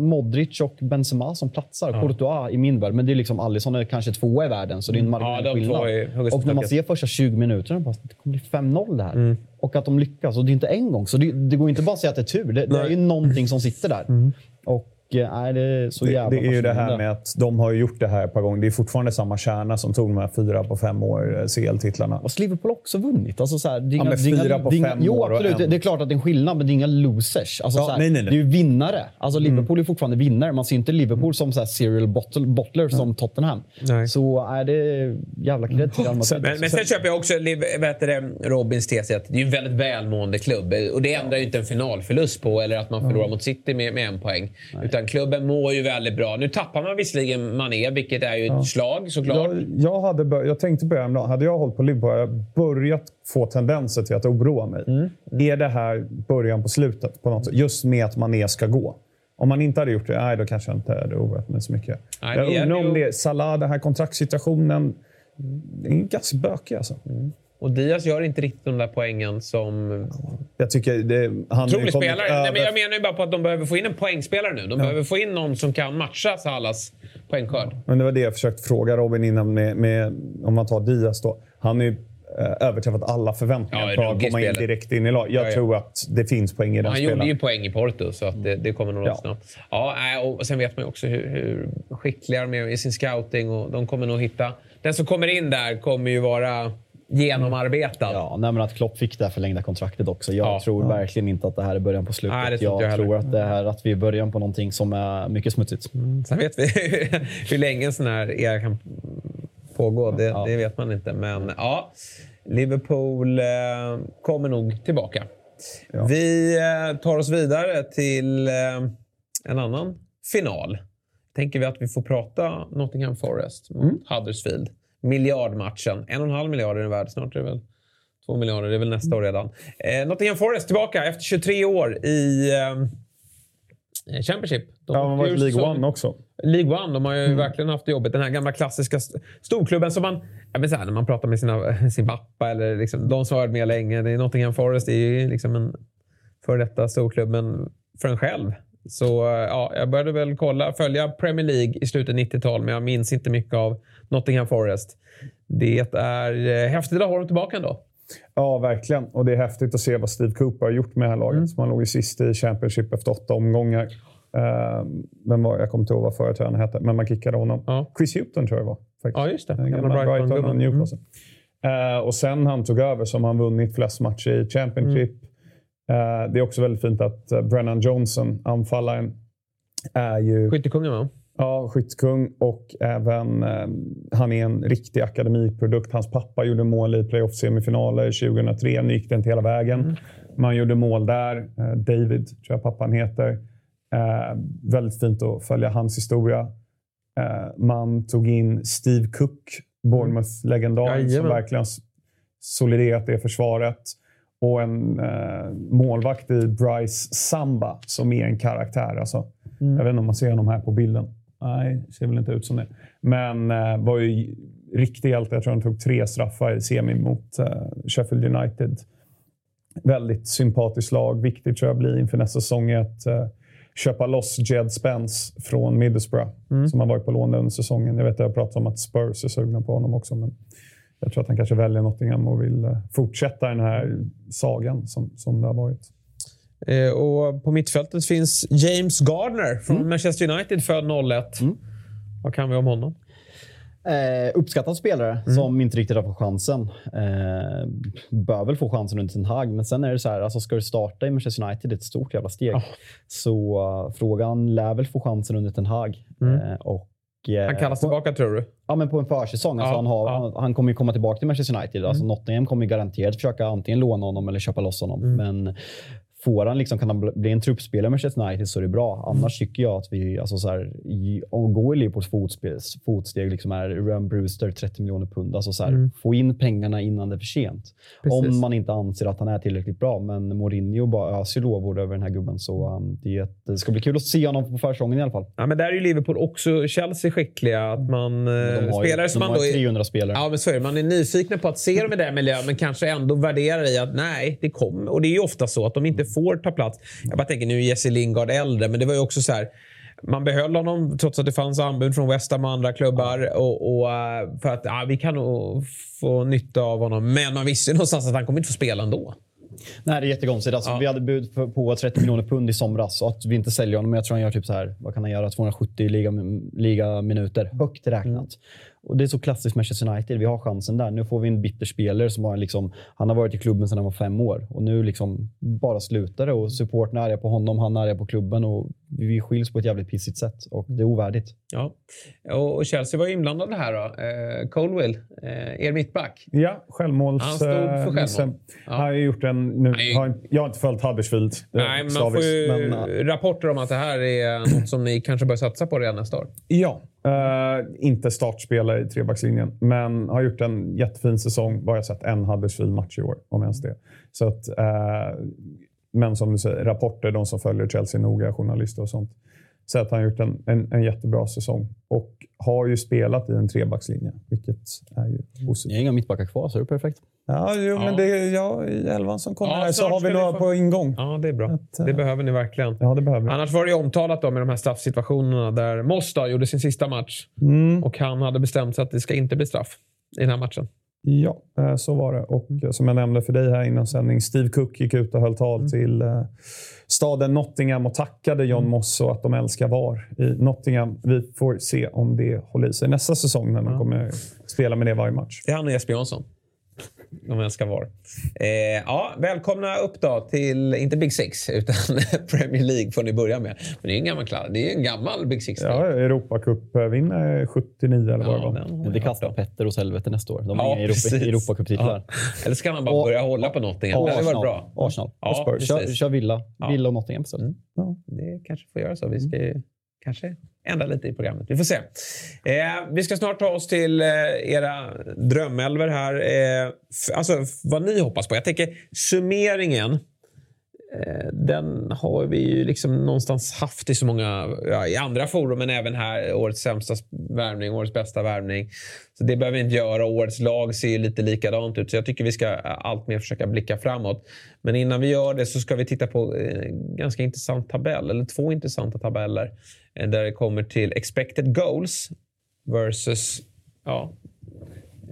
Modric och Benzema som platsar. Ja. Courtois i min värld. Men det är liksom Alisson är kanske tvåa i världen, så det är en mm. marginell ja, skillnad. Och när man ser första 20 minuterna, bara, det kommer bli 5-0 det här. Mm. Och att de lyckas. Och det är inte en gång. Så det, det går inte bara att säga att det är tur. Det, det är ju någonting som sitter där. Mm. Och Nej, det är så jävla Det, det är ju det här med att de har gjort det här ett par gånger. Det är fortfarande samma kärna som tog de här fyra på fem år eh, CL-titlarna. Och Liverpool också vunnit. Alltså så här, det är inga, ja, fyra inga, på fem jo, år absolut. En... Det är klart att det är en skillnad, men det är inga losers. Alltså, ja, så här, nej, nej, nej. Det är ju vinnare. Alltså, mm. Liverpool är fortfarande vinnare. Man ser inte Liverpool som så här, serial bottle, bottler mm. som Tottenham. Nej. Så är det jävla cred till mm. Men, men sen köper jag också vet det, Robins tes att det är en väldigt välmående klubb. Och det ändrar ju inte en finalförlust på eller att man förlorar mot City med, med en poäng. Utan matchen. Klubben mår ju väldigt bra. Nu tappar man visserligen Mané, vilket är ju ett slag såklart. Jag, jag, hade bör, jag tänkte på det Hade jag hållit på Liverpool hade jag börjat få tendenser till att oroa mig. Mm. Är det här början på slutet? på något sätt? Just med att Mané ska gå. Om man inte hade gjort det, nej, då kanske jag inte hade oroat mig så mycket. Nej, jag undrar om det Salah, den här kontraktssituationen. Det är ganska bökig alltså. Mm. Och Diaz gör inte riktigt de där poängen som... Jag tycker det, han Otrolig spelare. Nej, men jag menar ju bara på att de behöver få in en poängspelare nu. De ja. behöver få in någon som kan matcha Salas poängskörd. Men det var det jag försökte fråga Robin innan med, med om man tar Diaz då. Han är ju eh, överträffat alla förväntningar ja, på att komma in direkt in i lag. Jag ja, ja. tror att det finns poäng i den Han spelaren. gjorde ju poäng i Porto, så att det, det kommer nog ja. snabbt. Ja, och sen vet man ju också hur, hur skickliga de är i sin scouting och de kommer nog hitta... Den som kommer in där kommer ju vara genomarbetad. Ja, nej, men att Klopp fick det här förlängda kontraktet också. Jag ja, tror ja. verkligen inte att det här är början på slutet. Nej, jag, jag tror att det är att vi är början på någonting som är mycket smutsigt. Mm. Sen vet vi hur länge en sån här era kan pågå. Det, ja. det, vet man inte. Men ja, Liverpool eh, kommer nog tillbaka. Vi eh, tar oss vidare till eh, en annan final. Tänker vi att vi får prata Nottingham Forest mot mm. Huddersfield miljardmatchen. En och en halv miljard är den värd. Snart är det väl två miljarder. Det är väl nästa år redan. Eh, Nottingham Forest tillbaka efter 23 år i eh, Championship. De ja, har varit League One också. League One. De har ju mm. verkligen haft det jobbigt. Den här gamla klassiska storklubben som man... Jag menar, när man pratar med sina, sin pappa eller liksom, de som har varit med länge. Det är Nottingham Forest det är ju liksom en före detta storklubb, men för en själv. Så ja, jag började väl kolla, följa Premier League i slutet 90-tal, men jag minns inte mycket av Nottingham Forest. Det är eh, häftigt att ha dem tillbaka ändå. Ja, verkligen. Och det är häftigt att se vad Steve Cooper har gjort med det här laget. Mm. Man låg ju sist i Championship efter åtta omgångar. Uh, men var, jag kommer inte ihåg vad företrädaren hette, men man kickade honom. Ja. Chris Hewton tror jag det var. Faktiskt. Ja, just det. Gamla Brighton, Brighton och Newcastle. Mm. Uh, och sen han tog över som han vunnit flest matcher i Championship. Mm. Uh, det är också väldigt fint att Brennan Johnson, anfallaren, är ju... Skyttekungen va? Ja, skyttekung och även eh, han är en riktig akademiprodukt. Hans pappa gjorde mål i playoff-semifinaler 2003. Nu gick det inte hela vägen. Mm. Man gjorde mål där. Eh, David, tror jag pappan heter. Eh, väldigt fint att följa hans historia. Eh, man tog in Steve Cook, Bournemouth-legendaren, som verkligen soliderat det försvaret. Och en eh, målvakt i Bryce Samba, som är en karaktär. Alltså, mm. Jag vet inte om man ser honom här på bilden. Nej, ser väl inte ut som det. Men eh, var ju riktig hjälte. Jag tror han tog tre straffar i semi mot eh, Sheffield United. Väldigt sympatiskt lag. Viktigt tror jag blir inför nästa säsong att eh, köpa loss Jed Spence från Middlesbrough mm. som har varit på lån under säsongen. Jag vet att jag har pratat om att Spurs är sugna på honom också. Men jag tror att han kanske väljer Nottingham och vill eh, fortsätta den här sagan som, som det har varit. Eh, och på mittfältet finns James Gardner från mm. Manchester United, född 01. Mm. Vad kan vi om honom? Eh, uppskattad spelare mm. som inte riktigt har fått chansen. Eh, bör väl få chansen under sin Hag, men sen är det så här, alltså ska du starta i Manchester United, det är ett stort jävla steg. Oh. Så uh, frågan lär väl få chansen under Ten Hag. Mm. Eh, och, han kallas på, tillbaka tror du? Ja, men på en försäsong. Ja, alltså han, har, ja. han, han, kommer ju komma tillbaka till Manchester United. Alltså mm. Alltså Nottingham kommer garanterat försöka antingen låna honom eller köpa loss honom. Mm. Men Får han liksom, kan han bli en truppspelare med Manchester United så är det bra. Annars tycker jag att vi, alltså så här, om går i Liverpools fotsteg, liksom är Ryan Brewster 30 miljoner pund. Alltså så här, mm. Få in pengarna innan det är för sent. Precis. Om man inte anser att han är tillräckligt bra. Men Mourinho bara öser lovord över den här gubben. Så um, det, det, ska bli kul att se honom på försäsongen i alla fall. Ja, men där är ju Liverpool också Chelsea skickliga. Att man, de spelare ju, som man då är, 300 spelare. Ja, men så är det. Man är nyfikna på att se dem i den miljön, men kanske ändå värderar i att nej, det kommer. Och det är ju ofta så att de inte får ta plats. Jag bara tänker, nu är Jesse Lingard äldre, men det var ju också så här. Man behöll honom trots att det fanns anbud från West Ham och andra klubbar. Och, och eh, för att ja, vi kan nog få nytta av honom. Men man visste ju någonstans att han kommer inte få spela ändå. Nej, det är jättekonstigt. Alltså, ja. Vi hade bud på 30 miljoner pund i somras och att vi inte säljer honom. Jag tror han gör typ så här, vad kan han göra? 270 liga, liga minuter, högt räknat. Mm. Och Det är så klassiskt Manchester United. Vi har chansen där. Nu får vi en bitter spelare som har, liksom, han har varit i klubben sedan han var fem år och nu liksom bara slutar det och supporten är arga på honom, han är arga på klubben och vi skiljs på ett jävligt pissigt sätt och det är ovärdigt. Ja. Och Chelsea var ju inblandade här då. Eh, Colwill, eh, er mittback. Ja, självmåls... Han stod för självmål. Nisse. Ja. Han har ju gjort en... Nu, Nej. har, jag har inte följt Huddersfield. eh, Nej, man slaviskt, får ju men, eh, rapporter om att det här är något som ni kanske bör satsa på redan nästa år. Ja. Eh, inte startspelare i trebackslinjen, men har gjort en jättefin säsong. Bara sett en Huddersfield-match i år, om ens det. Så att, eh, men som du säger, rapporter, de som följer Chelsea noga, journalister och sånt, säger att han har gjort en, en, en jättebra säsong. Och har ju spelat i en trebackslinje, vilket är ju positivt. Ni har inga mittbackar kvar, så det är perfekt. Ja, jo, men det är jag i elvan som kommer Ja, här, så har vi några få- på ingång. Ja, det är bra. Att, eh, Det behöver ni verkligen. Ja, det behöver vi. Annars var det ju omtalat då med de här straffsituationerna där Mosta gjorde sin sista match Mm. och han hade bestämt sig att det ska inte bli straff i den här matchen. Ja, eh, så var det. Och Mm. som jag nämnde för dig här innan sändning, Steve Cook gick ut och höll tal Mm. till eh, staden Nottingham och tackade John Mm. Moss och att de älskar VAR i Nottingham. Vi får se om det håller i sig nästa säsong när de kommer spela med det varje match. Det är han och Jesper Jansson. De älskar VAR. Eh, ja, välkomna upp då till, inte Big Six, utan Premier League får ni börja med. Men det är ju en gammal, det är en gammal Big Six. Ja, Europacup-vinner 79 eller vad det Ja, var. Men jag det kastar. Petter åt helvete nästa år. De har Ja, inga. Europa, Europacuptitlar. Ja. Eller ska han bara Och- börja hålla på Nottingham? Det varit bra. Arsenal. Ja, och Spurs. Kör, kör Villa. Ja. Villa och Nottingham istället. Mm. Ja. Det kanske får göra så. Vi ska ju kanske ändra lite i programmet. Vi får se. Eh, vi ska snart ta oss till eh, era drömelver här. Eh, alltså vad ni hoppas på. Jag tänker summeringen. Eh, den har vi ju liksom någonstans haft i så många, ja, i andra forum men även här. Årets sämsta värvning, årets bästa värvning. Så det behöver vi inte göra. Årets lag ser ju lite likadant ut. Så jag tycker vi ska allt mer försöka blicka framåt. Men innan vi gör det så ska vi titta på en ganska intressant tabell. Eller två intressanta tabeller. Eh, Där det kommer till expected goals versus ja,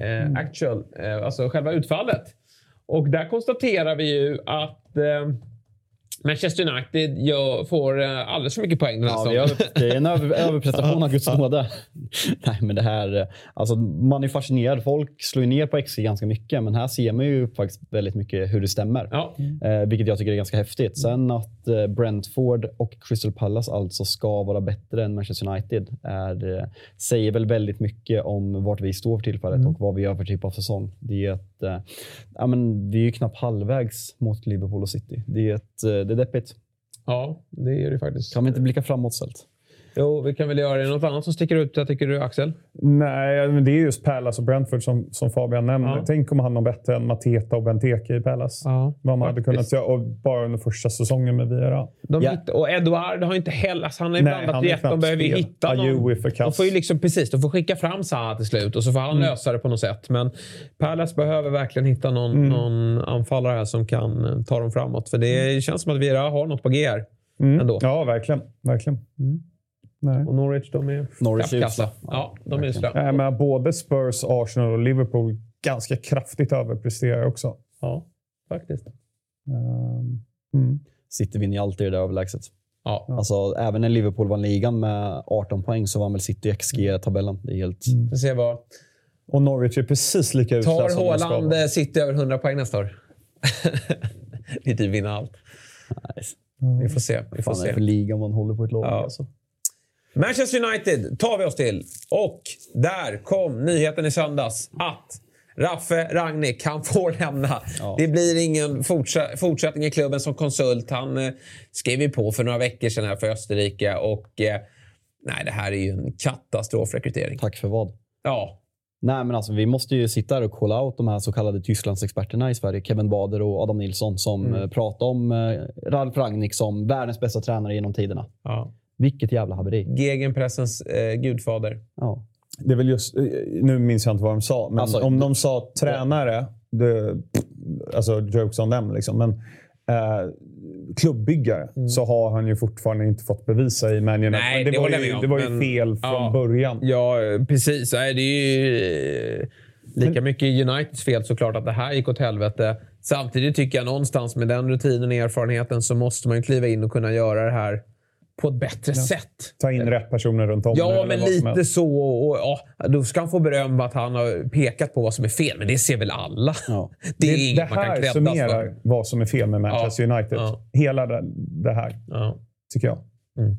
eh, actual. Eh, alltså själva utfallet. Och där konstaterar vi ju att eh, Manchester United gör, får eh, alldeles för mycket poäng den här Ja, säsongen. det är en över, överprestation av Guds nåde. Nej, men det här, alltså, man är fascinerad. Folk slår ner på XG ganska mycket, men här ser man ju faktiskt väldigt mycket hur det stämmer. Ja. Eh, vilket jag tycker är ganska häftigt. Sen att eh, Brentford och Crystal Palace alltså ska vara bättre än Manchester United är, eh, säger väl väldigt mycket om vart vi står för tillfället och vad vi gör för typ av säsong. Det är ett, eh, ja, men vi är ju knappt halvvägs mot Liverpool och City. Det är, ett, eh, det är deppigt. ja, det är det faktiskt. Kan vi inte blicka framåt istället? Jo, vi kan väl göra det. Något annat som sticker ut, jag tycker du, Axel? Nej, men det är just Palace och Brentford som, som Fabian nämnde. Ja. Tänk om han var bättre än Mateta och Benteke i Palace. Ja, Vad man hade faktiskt. kunnat göra. Och bara under första säsongen med Vieira. De Ja. och Eduard har inte heller... Alltså han har ju Nej, blandat han är rätt. De behöver ju hitta någon. De får ju liksom, precis, de får skicka fram Zaha till slut och så får han Mm. lösa det på något sätt. Men Palace behöver verkligen hitta någon, Mm. någon anfallare här som kan eh, ta dem framåt. För det känns som att Vieira har något på G här. Mm. ändå. Ja, verkligen. verkligen. Mm. Nej. Och Norwich, de är Norwich är kassa. usla. Ja, de är usla. Nej, men både Spurs, Arsenal och Liverpool ganska kraftigt överpresterar också. Ja, faktiskt. Ehm, mm. City vinner ju alltid det där överlägset. Ja. Alltså, även när Liverpool vann ligan med 18 poäng så vann väl City XG-tabellen. Det är helt... Vi får se vad... Och Norwich är precis lika usla Tar Haaland eh, City över 100 poäng nästa år? Vi typ vinner allt. Nice. Vi får se. Vi får Fan är det se. för liga man håller på ett lag Ja. alltså. Manchester United tar vi oss till. Och där kom nyheten i söndags att Raffe Rangnick, han får lämna. Ja. Det blir ingen fortsättning i klubben som konsult. Han eh, skrev ju på för några veckor sedan här för Österrike och eh, nej, det här är ju en katastrofrekrytering. Tack för vad? Ja, Nej, men alltså, vi måste ju sitta här och kolla out de här så kallade Tysklandsexperterna i Sverige. Kevin Bader och Adam Nilsson som Mm. mm. pratar om eh, Ralf Rangnick som världens bästa tränare genom tiderna. ja. Vilket jävla haveri. Gegenpressens eh, gudfader. Ja. Det är väl just, eh, nu minns jag inte vad de sa, men Alltså, om det- de sa tränare, det, alltså jokes on them. Liksom. Men eh, klubbyggare så har han ju fortfarande inte fått bevisa i Man United. Mm. Nej, Men det var ju, det var ju men- fel från Ja. början. Ja, precis. Nej, det är ju eh, lika mycket Uniteds fel såklart att det här gick åt helvete. Samtidigt tycker jag någonstans med den rutinen och erfarenheten så måste man ju kliva in och kunna göra det här på ett bättre sätt. Ta in rätt personer runt om Ja, men lite så. Och, ja, då ska han få beröm att han har pekat på vad som är fel, men det ser väl alla. Ja. Det är Det, inget det man kan här kreddas summerar för. vad som är fel med Manchester Ja, United. ja. Hela det, det här, Ja. tycker jag. Eh,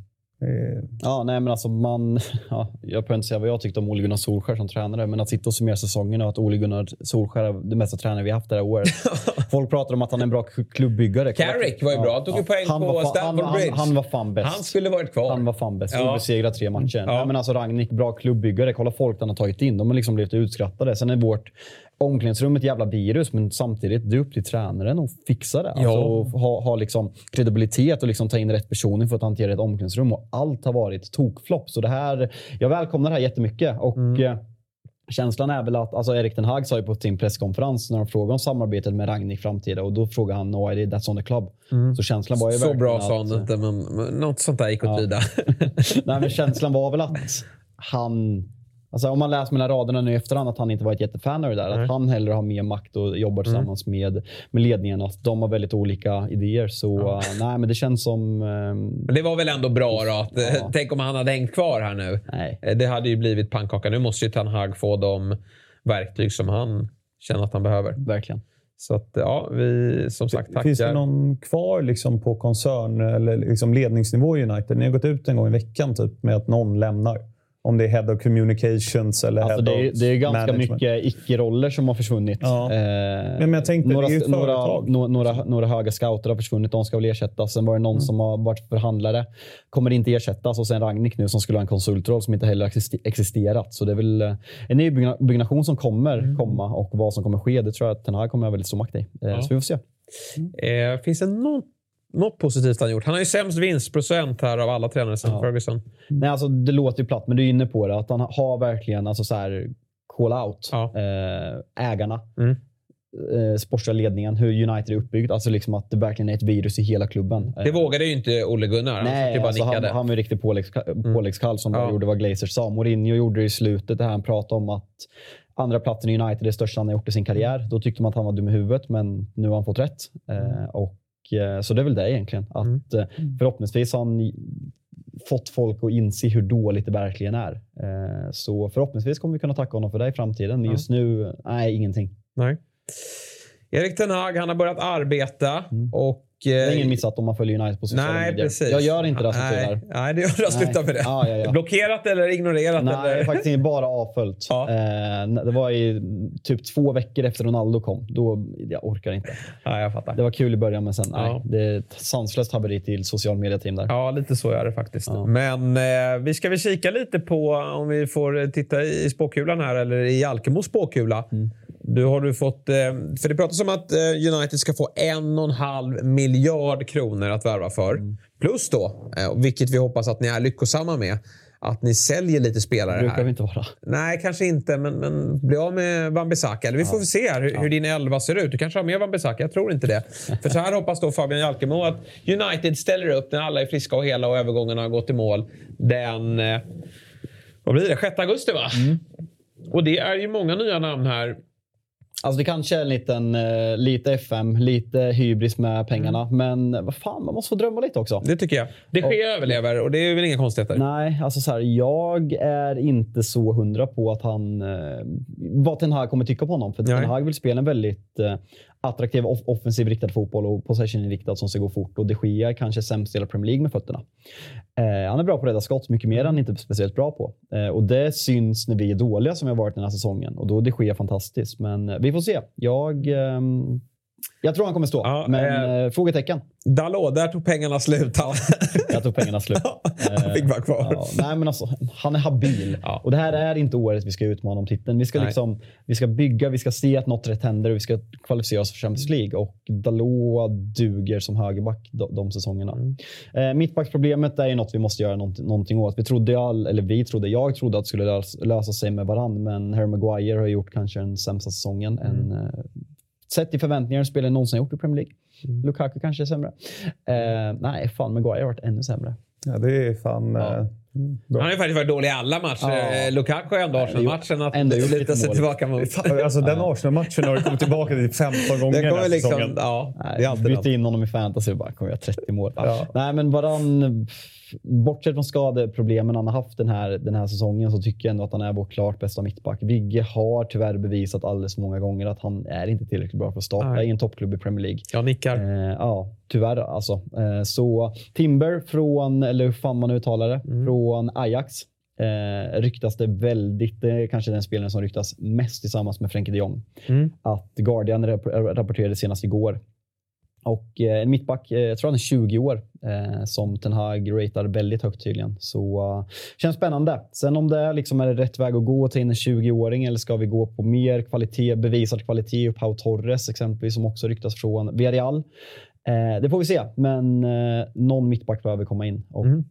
Ja, nej, men alltså man, ja, jag behöver inte säga vad jag tyckte om Ole Gunnar Solskär som tränare, men att sitta och summera säsongen och att Ole Gunnar Solskär är den bästa tränare vi haft det här året. Folk pratar om att han är en bra k- klubbyggare. Carrick var ju bra. Han tog ju poäng han på Stamford han, Bridge. Han, han var fan bäst. Han skulle varit kvar. Han var fan bäst. Ja. Obesegrad tre matcher. Ja. Nej, men alltså Ragnik, bra klubbyggare. Kolla folk han har tagit in. De har liksom blivit utskrattade. Sen är vårt omklädningsrum ett jävla virus, men samtidigt, det är upp till tränaren att fixa det. Alltså, Ja. och ha, ha liksom kredibilitet och liksom ta in rätt personer för att hantera ett omklädningsrum. Och allt har varit tokflopp. Så det här, jag välkomnar det här jättemycket. Och, Mm. eh, Känslan är väl att, alltså Erik Ten Hag sa ju på sin presskonferens när de frågade om samarbetet med Ragnik framtida och då frågade han no idea, that's on the club. Så känslan var ju Mm. Så bra sa han inte, men, men något sånt där gick att tyda. Nej, men känslan var väl att han... Alltså om man läser mellan raderna nu i efterhand att han inte var ett jättefan av det där. Att han hellre har mer makt och jobbar tillsammans med, med ledningen. Att de har väldigt olika idéer. Så uh, nej, men det känns som... ehm, Men det var väl ändå bra då? Att, eh, Ja. Tänk om han hade hängt kvar här nu. nej. Eh, Det hade ju blivit pannkaka. Nu måste ju Ten Hag få de verktyg som han känner att han behöver. Verkligen. Så att, ja, vi som sagt tackar. Finns det någon kvar liksom på koncern eller liksom ledningsnivå i United? Ni har gått ut en gång i veckan typ, med att någon lämnar. Om det är Head of Communications eller Alltså Head det, är, of det är ganska Management. mycket icke-roller som har försvunnit. Ja. Eh, Men jag tänkte, några, det är ju några, några, några, några höga scouter har försvunnit. De ska väl ersättas. Sen var det någon Mm. som har varit förhandlare. Kommer inte ersättas. Och sen Ragnik nu som skulle ha en konsultroll som inte heller existerat. Så det är väl eh, en ny byggnation som kommer Mm. komma och vad som kommer ske. Det tror jag att den här kommer ha väldigt stor makt i. Eh, Så vi får se. Eh, finns det något, något positivt han gjort? Han har ju sämst vinstprocent här av alla tränare sen Ferguson. Nej, alltså, det låter ju platt, men du är inne på det. Att han har verkligen alltså, så här, call out. Ja. Eh, ägarna. Mm. Eh, sportsliga ledningen. Hur United är uppbyggt. Alltså liksom att det verkligen är ett virus i hela klubben. Det Eh, vågade ju inte Olle Gunnar. Han ju Nej, bara alltså han, han var ju riktigt påläggs- påläggskalv som bara Ja. gjorde vad Glazers sa. Mourinho gjorde det i slutet där han pratade om att andra platsen i United är det största han har gjort i sin karriär. Då tyckte man att han var dum i huvudet, men nu har han fått rätt. Eh, och, eh, så det är väl det egentligen. Att, eh, förhoppningsvis har han fått folk att inse hur dåligt det verkligen är. Eh, så förhoppningsvis kommer vi kunna tacka honom för det i framtiden. Men just nu, nej, ingenting. Nej. Erik Ten Hag, han har börjat arbeta och... Det är eh, ingen missat om man följer United på sociala Nej, medier. precis. Jag gör inte det tur nej, nej, det gör du. Sluta med det. Ja, ja, ja. Blockerat eller ignorerat? Nej, eller? faktiskt bara avföljt. Eh, det var i typ två veckor efter Ronaldo kom. Då, jag orkar inte. Ja, jag fattar. Det var kul i början, men sen nej. Det är ett sanslöst haveri till social media-team där. Ja, lite så är det faktiskt. Men eh, vi ska väl kika lite på, om vi får titta i spåkulan här, eller i Alkemos spåkula. Mm. Du har du fått, eh, för det pratas om att eh, United ska få en och en halv miljard kronor att värva för. Mm. Plus då, eh, vilket vi hoppas att ni är lyckosamma med, att ni säljer lite spelare Det brukar här. vi inte vara. Nej, kanske inte, men, men bli av med Wan-Bissaka. Eller vi får väl se här hur, hur din elva ser ut. Du kanske har med Wan-Bissaka, jag tror inte det. För så här hoppas då Fabian Jalkemo att United ställer upp när alla är friska och hela och övergångarna har gått i mål. Den... Vad blir det? 6 augusti, va? Och det är ju många nya namn här. Alltså det kanske är en liten, eh, lite FM, lite hybris med pengarna. Mm. Men vad fan, man måste få drömma lite också. Det tycker jag. Det sker överlever och det är väl inga konstigheter. Nej, alltså så här, jag är inte så hundra på att han, eh, vad Ten Hag kommer tycka på honom. För Nej. Ten Hag vill spela en väldigt eh, attraktiv, off- offensiv riktad fotboll och possession-inriktad som ska gå fort. Och de Gea är kanske sämst i hela Premier League med fötterna. Eh, han är bra på att rädda skott, mycket mer än han inte speciellt bra på. Eh, och det syns när vi är dåliga som vi har varit den här säsongen. Och då är de Gea fantastiskt. Men eh, vi får se. Jag, ehm, jag tror han kommer stå, Ja, men eh, eh, frågetecken. Dalot, där tog pengarna slut. Jag tog pengarna slut. Han fick vara kvar. Ja, nej, men alltså, han är habil. Ja. Och det här är inte året vi ska utmana om titeln. Vi ska, Nej. liksom, vi ska bygga, vi ska se att något rätt händer och vi ska kvalificera oss för Champions League. Och Dalot duger som högerback de, de säsongerna. Mm. Eh, mittbacksproblemet är ju något vi måste göra någonting, någonting åt. Vi trodde, all, eller vi trodde, jag trodde att det skulle lösa, lösa sig med varann, men Harry Maguire har gjort kanske den sämsta säsongen. En, Mm. eh, sett i förväntningar spelare någonsin gjort i Premier League. Mm. Lukaku kanske är sämre. Eh, nej, fan Maguire har varit ännu sämre. Ja, det är fan... Ja. eh, Han har ju faktiskt varit dålig i alla matcher. Ja. Eh, Lukaku har ändå Arsenal-matchen att Ändå luta lite sig mål. tillbaka mot. Fan, Alltså, den Arsenal-matchen har du kommit tillbaka till 15 gånger Det den här liksom, säsongen. ja, det är Nej, alltid något. bytte in honom i fantasy och bara kommer jag 30 mål. Ja. Nej, men varann, bortsett från skadeproblemen han har haft den här, den här säsongen så tycker jag ändå att han är vår klart bästa mittback. Vigge har tyvärr bevisat alldeles för många gånger att han är inte tillräckligt bra för att starta Nej. i en toppklubb i Premier League. Jag nickar. Eh, ja. Tyvärr alltså. Eh, så Timber från, eller hur fan man uttalar det, Mm. från Ajax. Eh, ryktas det väldigt, det är kanske den spelaren som ryktas mest tillsammans med Frenkie de Jong. Mm. Att Guardian rap- rapporterade senast igår. Och eh, en mittback, eh, jag tror han är 20 år, eh, som Ten Hag ratear väldigt högt tydligen. Så känns spännande. Sen om det är, liksom, är rätt väg att gå att ta in en 20-åring eller ska vi gå på mer kvalitet, bevisad kvalitet? Pau Torres exempelvis som också ryktas från Villarreal. Det får vi se, men någon mittback behöver komma in och Mm.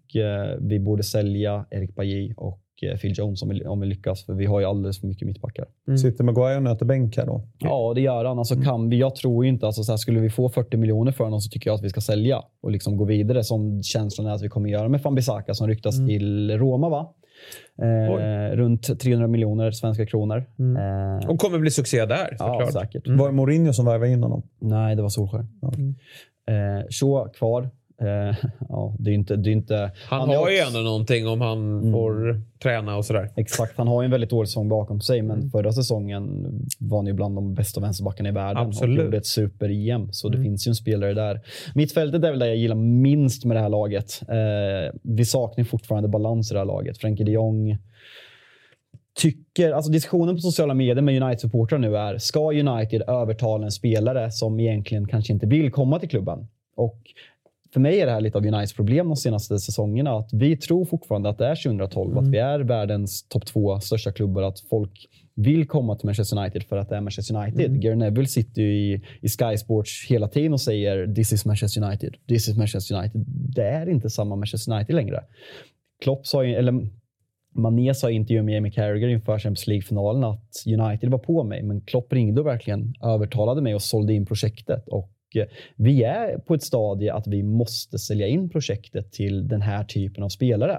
vi borde sälja Erik Bajy och Phil Jones om vi, om vi lyckas, för vi har ju alldeles för mycket mittbackar. Sitter Maguire och nöter bänk här då? Ja, det gör han. Alltså, kan vi, jag tror inte, alltså, så här, skulle vi få 40 miljoner för honom så tycker jag att vi ska sälja och liksom gå vidare som känslan är att vi kommer göra med Fambisaka som ryktas till Roma. va? Eh, runt 300 miljoner svenska kronor. Eh, Och kommer bli succé där ja, såklart. säkert. Var det Mourinho som värvade in honom? Nej, det var Solskär. Eh, Shaw kvar. Eh, ja, det är inte... Det är inte Han, är har ju också- ändå någonting om han får träna och sådär. Exakt, han har ju en väldigt dålig säsong bakom sig, men förra säsongen var han ju bland de bästa vänsterbackarna i världen Absolut. och gjorde ett super-EM. Så det finns ju en spelare där. Mittfältet är väl det jag gillar minst med det här laget. Eh, vi saknar fortfarande balans i det här laget. Frenkie de Jong tycker, alltså diskussionen på sociala medier med United-supportrar nu är, ska United övertala en spelare som egentligen kanske inte vill komma till klubben? Och för mig är det här lite av Uniteds problem de senaste säsongerna. Att vi tror fortfarande att det är 2012, att vi är världens topp två största klubbar. Att folk vill komma till Manchester United för att det är Manchester United. Gary Neville sitter ju i, i Sky Sports hela tiden och säger “This is Manchester United”. “This is Manchester United”. Det är inte samma Manchester United längre. Klopp sa ju, eller Mané sa i intervju med Jamie Carragher inför Champions League-finalen att United var på mig, men Klopp ringde och verkligen övertalade mig och sålde in projektet. Och Eh, vi är på ett stadie att vi måste sälja in projektet till den här typen av spelare.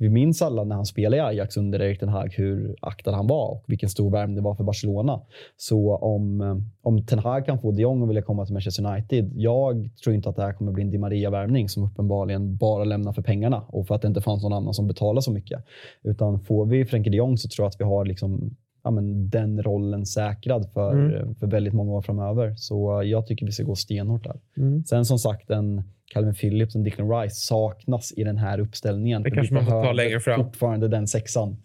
Vi minns alla när han spelade i Ajax under Erik Ten Hag hur aktad han var och vilken stor värme det var för Barcelona. Så om, eh, om Ten Hag kan få de Jong och vilja komma till Manchester United, jag tror inte att det här kommer bli en Di Maria-värvning som uppenbarligen bara lämnar för pengarna och för att det inte fanns någon annan som betalar så mycket. Utan får vi Frenkie de Jong så tror jag att vi har liksom ja, men den rollen säkrad för, för väldigt många år framöver. Så jag tycker vi ska gå stenhårt där. Sen som sagt, en Calvin Phillips och Declan Rice saknas i den här uppställningen. Det kanske man får ta längre fram. fortfarande den sexan.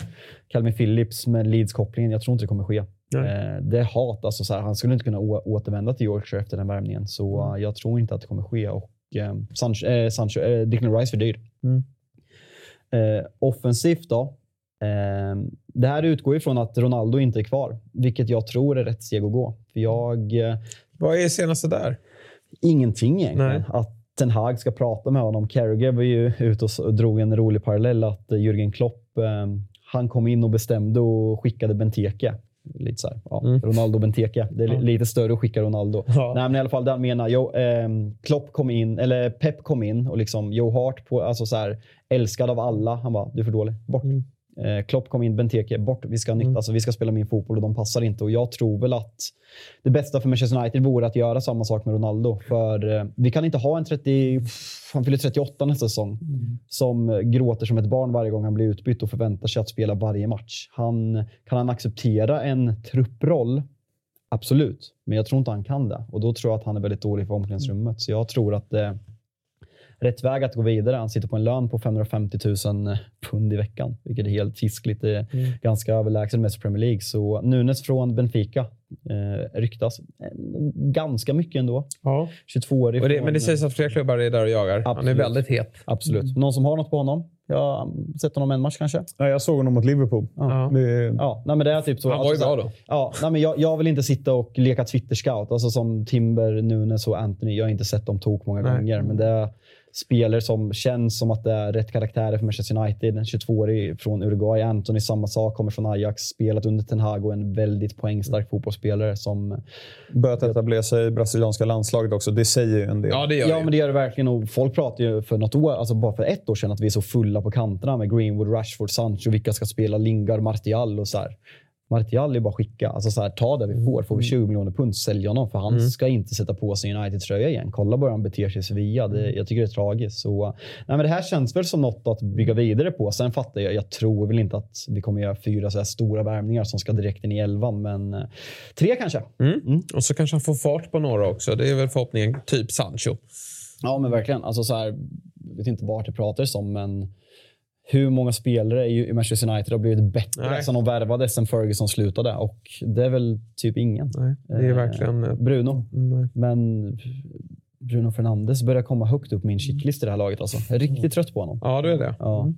Calvin Phillips med Leeds-kopplingen, jag tror inte det kommer ske. Nej. Eh, det är hat. Alltså, så här, han skulle inte kunna återvända till Yorkshire efter den värvningen. Så Mm. eh, jag tror inte att det kommer ske. Och, eh, Sancho, eh, Sancho, eh, Declan Rice för dyr. Mm. Eh, offensivt då. Eh, det här utgår ifrån att Ronaldo inte är kvar, vilket jag tror är rätt steg att gå. För jag... Eh, Vad är senaste där? ingenting egentligen. Nej. Att Ten Hag ska prata med honom. Carragher var ju ute och drog en rolig parallell att eh, Jürgen Klopp, eh, han kom in och bestämde och skickade Benteke. Lite så här, ja, Ronaldo Benteke. Det är li- lite större att skicka Ronaldo. Ja. Nej, men i alla fall det han menar. Jo, eh, Klopp kom in, eller Pep kom in och liksom Joe Hart, på, alltså så här, älskad av alla. Han bara, du är för dålig. Bort. Eh, Klopp kom in, Benteke, bort. Vi ska, ha nytt, alltså, vi ska spela min fotboll och de passar inte. Och jag tror väl att det bästa för Manchester United vore att göra samma sak med Ronaldo. För eh, vi kan inte ha en 30, han fyller 38 nästa säsong, som eh, gråter som ett barn varje gång han blir utbytt och förväntar sig att spela varje match. Han, kan han acceptera en trupproll? Absolut, men jag tror inte han kan det. Och då tror jag att han är väldigt dålig för omklädningsrummet. Så jag tror att är rätt väg att gå vidare. Han sitter på en lön på 550 000 pund i veckan, vilket är helt fiskligt. Det är ganska överlägset mest i Premier League. Så Nunes från Benfica eh, ryktas eh, ganska mycket ändå. Ja. 22-årig. Och det, från- men det sägs att fler klubbar är där och jagar. Han är Absolut. väldigt het. Absolut. Någon som har något på honom? Jag har sett honom en match kanske. Ja, jag såg honom mot Liverpool. Ja. Det, Ja, nej, men det är typ så. Han var ju alltså, så bra då. Ja, nej, men jag, jag vill inte sitta och leka Twitter-scout. Alltså som Timber, Nunes och Anthony. Jag har inte sett dem tok många Nej. gånger. Men det är spelare som känns som att det är rätt karaktärer för Manchester United. En 22-årig från Uruguay. Anthony samma sak, kommer från Ajax. Spelat under Ten Hag och en väldigt poängstark fotbollsspelare. Som, börjat etablera sig i brasilianska landslaget också. Det säger ju en del. Ja, det gör ja, det. men det gör det verkligen. Och folk pratade ju för något år, alltså bara för ett år sedan att vi är så fulla på kanterna med Greenwood, Rashford, Sancho. Vilka ska spela? Lingard, Martial och så här. Martial är bara skicka. Alltså så här, ta det vi får. Får vi 20 miljoner pund, sälj honom. För han ska inte sätta på sig United-tröja igen. Kolla bara hur han beter sig i Sevilla. Det, jag tycker det är tragiskt. Så, nej, men det här känns väl som något att bygga vidare på. Sen fattar jag, jag tror väl inte att vi kommer göra fyra så här stora värvningar som ska direkt in i elvan. Men eh, tre kanske. Och så kanske han får fart på några också. Det är väl förhoppningen. Typ Sancho. Ja, men verkligen. Alltså så här, jag vet inte vart det pratades om, men hur många spelare i Manchester United har blivit bättre Nej. sen de värvade sen Ferguson slutade? Och det är väl typ ingen. Nej, det är Eh, verkligen... eh, Bruno. Nej. Men Bruno Fernandes börjar komma högt upp min shitlist i det här laget. Alltså. Jag är riktigt trött på honom. Ja, du är det. Ja.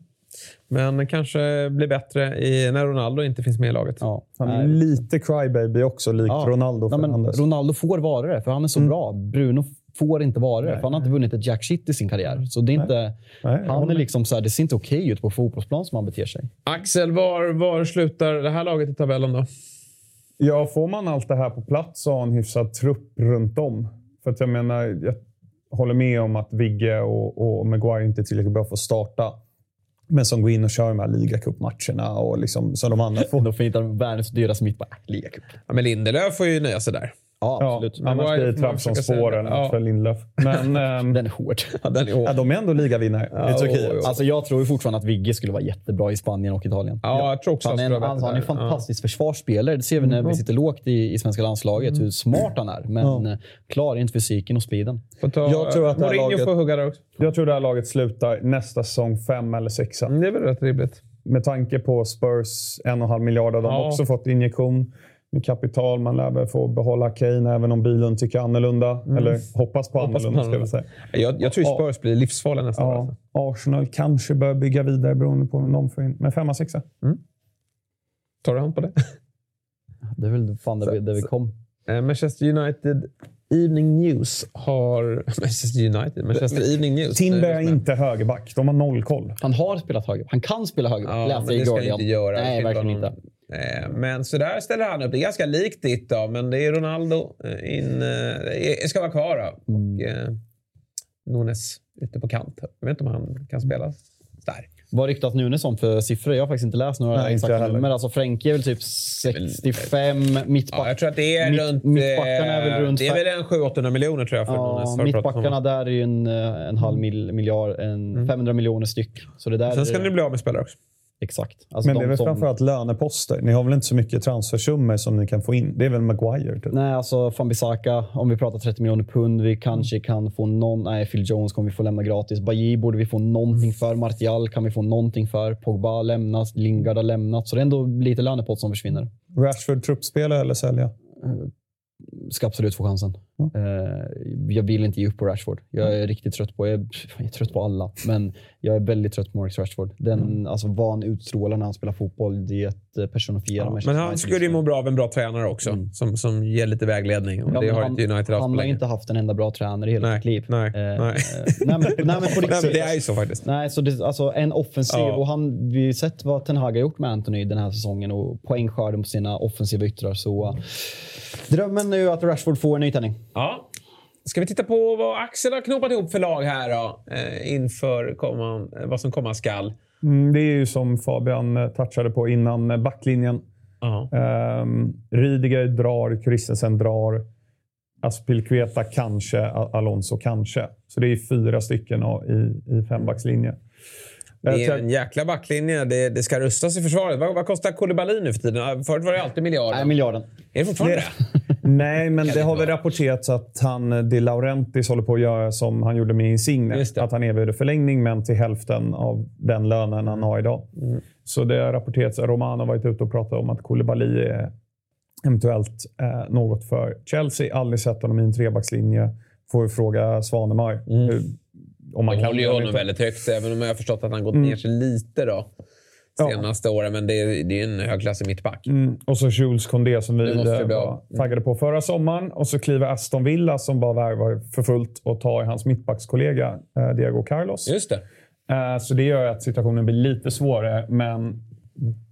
Men kanske blir bättre i, när Ronaldo inte finns med i laget. Ja. Han är lite crybaby också, likt Ja. Ronaldo Ja, men Fernandes. Ronaldo får vara det, för han är så bra. Bruno får inte vara det, för han har inte vunnit ett jack shit i sin karriär. Så det är inte, Nej, han är liksom så här, det ser inte okej ut på fotbollsplan som han beter sig. Axel, var, var slutar det här laget i tabellen då? Ja, får man allt det här på plats och ha en hyfsad trupp runt om. För att jag menar, jag håller med om att Vigge och, och Maguire inte är tillräckligt bra för att starta. Men som går in och kör de här ligacupmatcherna och liksom, så de andra får. De får inte världens dyraste mittback. Ligacup. Ja, men Lindelöf får ju nöja sig där. Ja, Ja, absolut. Men annars blir det försöka Trabzonspåren säga? Ja. för Lindelöf. Men ehm, Den är hård. Ja, den är hård. ja, de är ändå ligavinnare i Turkiet. jo, jo. Alltså, jag tror ju fortfarande att Vigge skulle vara jättebra i Spanien och Italien. Ja, jag tror också han är, han alltså, han är en fantastisk försvarsspelare. Det ser vi när vi sitter lågt i, i svenska landslaget, hur smart han är. Men eh, klarar inte fysiken och speeden. Ta, Jag tror att Mourinho laget- får hugga där också. Jag tror det här laget slutar nästa säsong fem eller sexa. Mm, Det är väl rätt rimligt. Med tanke på Spurs en och en halv miljard har de Ja. också fått injektion med kapital. Man lär väl få behålla Kane även om bilen tycker annorlunda. Eller hoppas på Mm. Hoppas annorlunda, ska jag säga. Jag, jag tror. Spurs blir livsfarliga nästa år. Ja, alltså. Arsenal kanske bör bygga vidare beroende på vem de får in. Men femma, sexa. Tar du hand på det? Det är väl fan där vi, där vi kom. Eh, Manchester United Evening News har... Manchester United? Manchester Evening News. Timber är inte högerback. De har noll koll. Han har spelat höger. Han kan spela höger. Ja, läste men i det ska han Guardian. inte göra. Det Nej, verkligen vara inte. Eh, Men så där ställer han upp. Det är ganska likt ditt då, men det är Ronaldo eh, in, eh, ska vara kvar då. Mm. Och eh, Nunes ute på kant. Jag vet inte om han kan spela där. Vad ryktas Nunes om för siffror? Jag har faktiskt inte läst några Nej, exakta nummer. Alltså Frenkie är väl typ 65, mittback. Ja, jag tror att det är Mitt- runt... mittbackarna är väl runt Det är väl en 700-800 miljoner tror jag för Nunes. Ja, om. mittbackarna där är ju en, en halv mil, miljard, en 500 miljoner styck. Så det där Sen ska är- ni bli av med spelare också. Exakt. Alltså Men de det är väl som- framförallt löneposter. Ni har väl inte så mycket transfersummor som ni kan få in? Det är väl Maguire? Typ. Nej, alltså Fambisaka, om vi pratar 30 miljoner pund, vi kanske kan få någon... Nej, Phil Jones kommer vi få lämna gratis. Bailly borde vi få någonting för. Martial kan vi få någonting för. Pogba har lämnat, Lingard har lämnat. Så det är ändå lite lönepott som försvinner. Rashford truppspelare eller sälja? Ska absolut få chansen. Eh, jag vill inte ge upp på Rashford. Jag är riktigt trött på... Jag är, jag är trött på alla, men jag är väldigt trött på Marcus Rashford. Den, alltså, vad han utstrålar när han spelar fotboll, det är att eh, personifiera Manchester Men han skulle ju må bra av en bra tränare också. Som, som ger lite vägledning. Och Mm. Ja, det har han, inte United haft Han har länge. inte haft en enda bra tränare i hela Nej, sitt liv. nej, Eh, nej. nej, men, nej, men på Nej, men riktigt. det är ju så faktiskt. Nej, så det, alltså en offensiv. Ja. Och han, vi har ju sett vad Ten Hag har gjort med Anthony den här säsongen och poängskörden på sina offensiva yttrar. Så uh, drömmen är ju att Rashford får en nytändning. Ja. Ska vi titta på vad Axel har knopat ihop för lag här då? Eh, inför komman, eh, vad som komma skall. Mm, det är ju som Fabian eh, touchade på innan, backlinjen. Ja. Um, Rydiger drar, Christensen drar. Aspilkueta kanske, Alonso kanske. Så det är fyra stycken i, i fembackslinje. Det är en jäkla backlinje. Det, det ska rustas i försvaret. Vad, vad kostar Koulibaly nu för tiden? Förut var det alltid miljarden. Nej, miljarden. är det fortfarande det? Nej, men det har väl rapporterats att han, De Laurentiis håller på att göra som han gjorde med Insigne. Att han erbjuder förlängning, men till hälften av den lönen han har idag. Mm. Så det har rapporterats. Romano har varit ute och pratat om att Koulibaly är eventuellt eh, något för Chelsea. Aldrig sett honom i en trebackslinje. Får vi fråga Svanemar. hur- om man De kan håller ju honom väldigt högt, även om jag har förstått att han gått Mm. ner sig lite då, Ja. senaste åren. Men det är, det är en högklassig mittback. Mm. Och så Jules Condé som vi eh, var. Mm. taggade på förra sommaren. Och så kliver Aston Villa som bara värvar för fullt och tar hans mittbackskollega eh, Diego Carlos. Just det. Eh, så det gör att situationen blir lite svårare. Men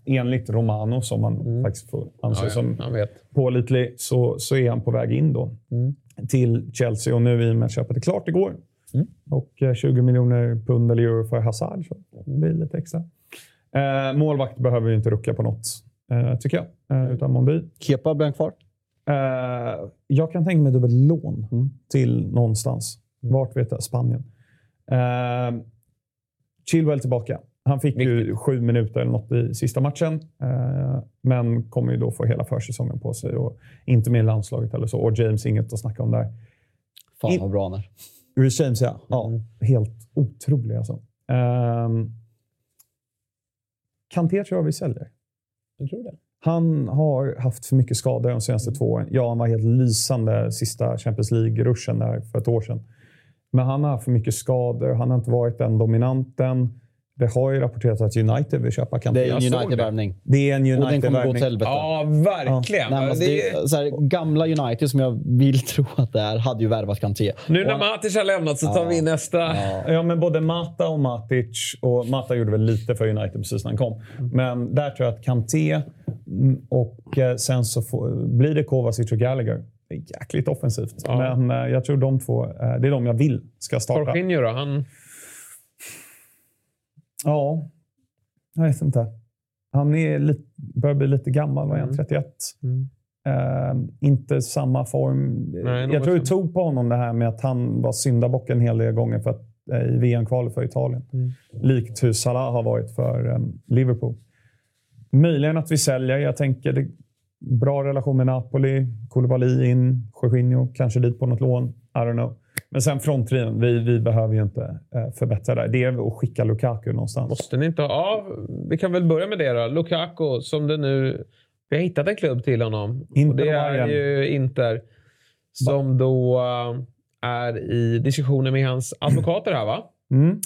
enligt Romano, som man faktiskt får anse Mm. Ja, ja, som pålitlig, så, så är han på väg in då Mm. till Chelsea. Och nu i och med att köpet är klart igår Mm. och eh, 20 miljoner pund eller euro för Hazard så det blir lite extra. Eh, målvakt behöver ju inte rucka på något, eh, tycker jag. Eh, utan Monby. Kepa blir han kvar. Eh, jag kan tänka mig dubbelt lån Mm. till någonstans. Vart vet jag? Spanien. Eh, Chilwell tillbaka. Han fick ju sju minuter eller något i sista matchen. Eh, men kommer ju då få hela försäsongen på sig och inte med i landslaget eller så. Och James inget att snacka om där. Fan vad bra han är. James, ja. ja. Helt otrolig alltså. Um, Kanté tror jag vi säljer. Jag tror det. Han har haft för mycket skador de senaste två åren. Ja, han var helt lysande sista Champions League-ruschen för ett år sedan. Men han har haft för mycket skador. Han har inte varit den dominanten. Det har ju rapporterats att United vill köpa Kanté. Det är en United-värvning. Det är en Och den kommer gå till helvete. Ja, verkligen. Nej, alltså, det, det är, så här, gamla United, som jag vill tro att det är, hade ju värvat Kanté. nu när Matic har lämnat så tar vi in nästa. Ja, men både Mata och Matic. Och Mata gjorde väl lite för United precis när han kom. Men där tror jag att Kanté mm, och eh, sen så får, blir det Kovacic och Gallagher. Jäkligt offensivt. Ja. Men eh, jag tror de två, eh, det är de jag vill ska starta. Jorginho då? Han... Ja, jag vet inte. Han är lite, börjar bli lite gammal, vad är han? 31? Mm. Eh, inte samma form. Nej, jag tror det tog på honom det här med att han var syndabock en hel del gånger för att, eh, i VM-kvalet för Italien. Mm. Likt hur Salah har varit för eh, Liverpool. Möjligen att vi säljer. Jag tänker det, bra relation med Napoli. Koulibaly in. Jorginho kanske dit på något lån. I don't know. Men sen fronttrion. Vi, vi behöver ju inte eh, förbättra där. Det är att skicka Lukaku någonstans. Måste ni inte ha... Ja, vi kan väl börja med det då. Lukaku, som det nu... Vi har hittat en klubb till honom. Inter och det är Bayern. ju Inter. Som då äh, är i diskussioner med hans advokater här, va? Mm.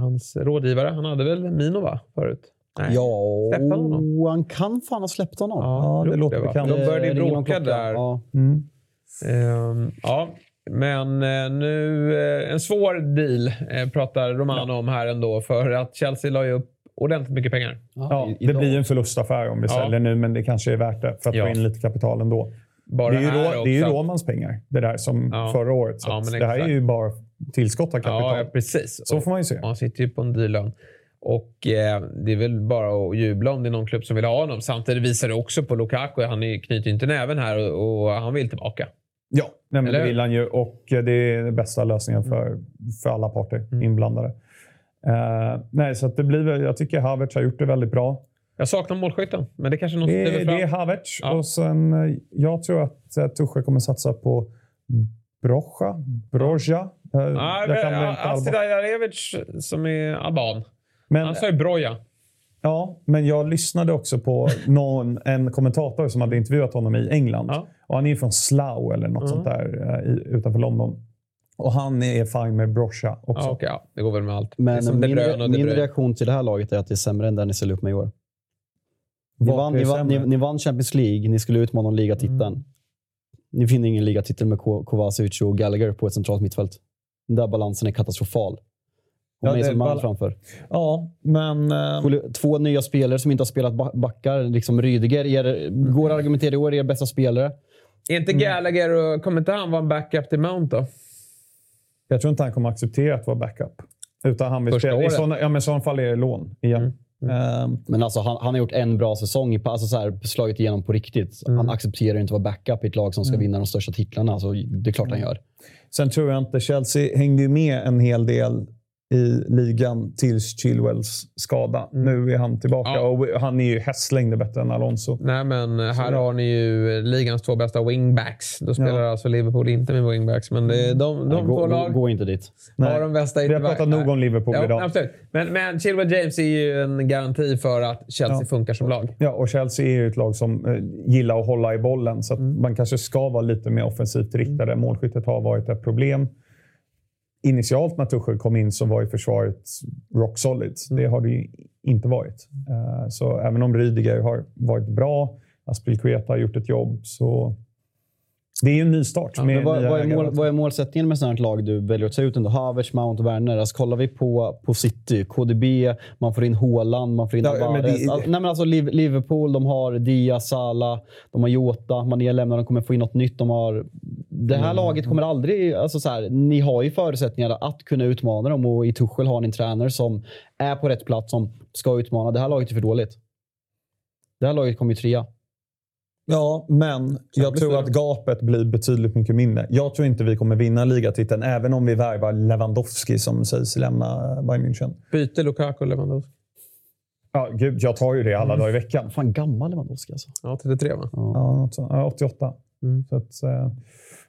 Hans rådgivare. Han hade väl Minova förut? Nej. Ja, Släppte han honom? han kan fan ha släppt honom. Ja, jag det tror låter va? bekant. De började ju Det bråka där. Ja. Mm. Ehm, ja, men eh, nu... eh, en svår deal eh, pratar Romano om här ändå. För att Chelsea la ju upp ordentligt mycket pengar. Ja, i- det blir ju en förlustaffär om vi Ja. säljer nu, men det kanske är värt det för att Ja. få in lite kapital ändå. Bara Det är, ju Rå, det är ju. Romans pengar, det där som Ja. förra året. Så Ja, det här är ju bara tillskott av kapital. Ja, ja, precis. Så får man ju se. Han sitter ju på en dyr lön. Och eh, det är väl bara att jubla om det är någon klubb som vill ha honom. Samtidigt visar det också på Lukaku. Han är- knyter ju inte näven här och, och han vill tillbaka. Ja, nej, men Eller det vill han ju och det är den bästa lösningen för, för alla parter Mm. inblandade. Eh, nej, så det blir jag tycker Havertz har gjort det väldigt bra. Jag saknar målskytten, men det kanske är något Det, det är Havertz Ja. och sen eh, jag tror att uh, Tuchel kommer satsa på Broja. Eh, Ja, jag kan det ja, inte Astrid alba. Ajdarevic som är alban. Men, Han sa ju Broja. Ja, men jag lyssnade också på någon, en kommentator som hade intervjuat honom i England. Ja. Och han är från Slough eller något Mm. sånt där eh, i, utanför London. Och han är fine med Brocha också. Ja, okej, ja, det går väl med allt. Men min, De min reaktion till det här laget är att det är sämre än det ni ställde upp med i år. Ni vann, ni, vann, ni, ni vann Champions League, ni skulle utmana om ligatiteln. Mm. Ni finner ingen ligatitel med Ko- Kovacic och Gallagher på ett centralt mittfält. Den där balansen är katastrofal. Och Ja, mig det- som man bal- framför. Ja, men... eh, Två nya spelare som inte har spelat ba- backar. Liksom Rydiger er, går att argumentera i år er bästa spelare. Är inte Gallagher och kommer inte han vara en backup till Mount då? Jag tror inte han kommer acceptera att vara backup. Utan han vill Första spela. I såna, ja, men i sådana fall är det lån igen. Ehm, Men alltså, han, han har gjort en bra säsong, i- alltså så här, slagit igenom på riktigt. Mm. Han accepterar inte att vara backup i ett lag som ska vinna de största titlarna. Alltså, det är klart han gör. sen tror jag inte... Chelsea hängde ju med en hel del i ligan tills Chilwells skada. Nu är han tillbaka Mm. Ja. och han är ju hästlängder bättre än Alonso. Nej, men här har ni ju ligans två bästa wingbacks. Då spelar alltså Liverpool inte med wingbacks, men det är de, de gå, två gå, lag gå inte dit. har de bästa Vi har pratat nog om Liverpool Ja, idag. absolut. Men, men Chilwell James är ju en garanti för att Chelsea Ja. funkar som lag. Ja, och Chelsea är ju ett lag som eh, gillar att hålla i bollen. Så att Mm. man kanske ska vara lite mer offensivt riktade. Målskyttet har varit ett problem. Initialt när Tuchel kom in så var ju försvaret rock solid. Mm. Det har det ju inte varit. Eh, Så även om Rydiger har varit bra, Aspilicueta har gjort ett jobb, så det är ju en ny start. med Men vad, vad, är mål, vad är målsättningen med sådant lag du väljer att ta ut? Ändå? Havertz, Mount och Werner. Alltså, kollar vi på, på City, KDB, man får in Haaland, man får in Ja, Alvarez. det- Alltså, nej, men alltså, Liv- Liverpool, de har Diaz, Salah, de har Jota, Mané lämnar, de kommer få in något nytt. De har, det Mm. här laget kommer aldrig... Alltså, så här, ni har ju förutsättningar att kunna utmana dem och i Tuchel har ni en tränare som är på rätt plats, som ska utmana. Det här laget är för dåligt. Det här laget kommer ju trea. Ja, men jag tror att gapet blir betydligt mycket mindre. Jag tror inte vi kommer vinna ligatiteln, även om vi värvar Lewandowski som sägs lämna Bayern München. Byter Lukaku och Lewandowski. Ja, gud, jag tar ju det alla dagar i veckan. Fan, gammal Lewandowski alltså. Ja, 33 va? Ja, något sånt. Ja, 88. Mm. Så att, eh,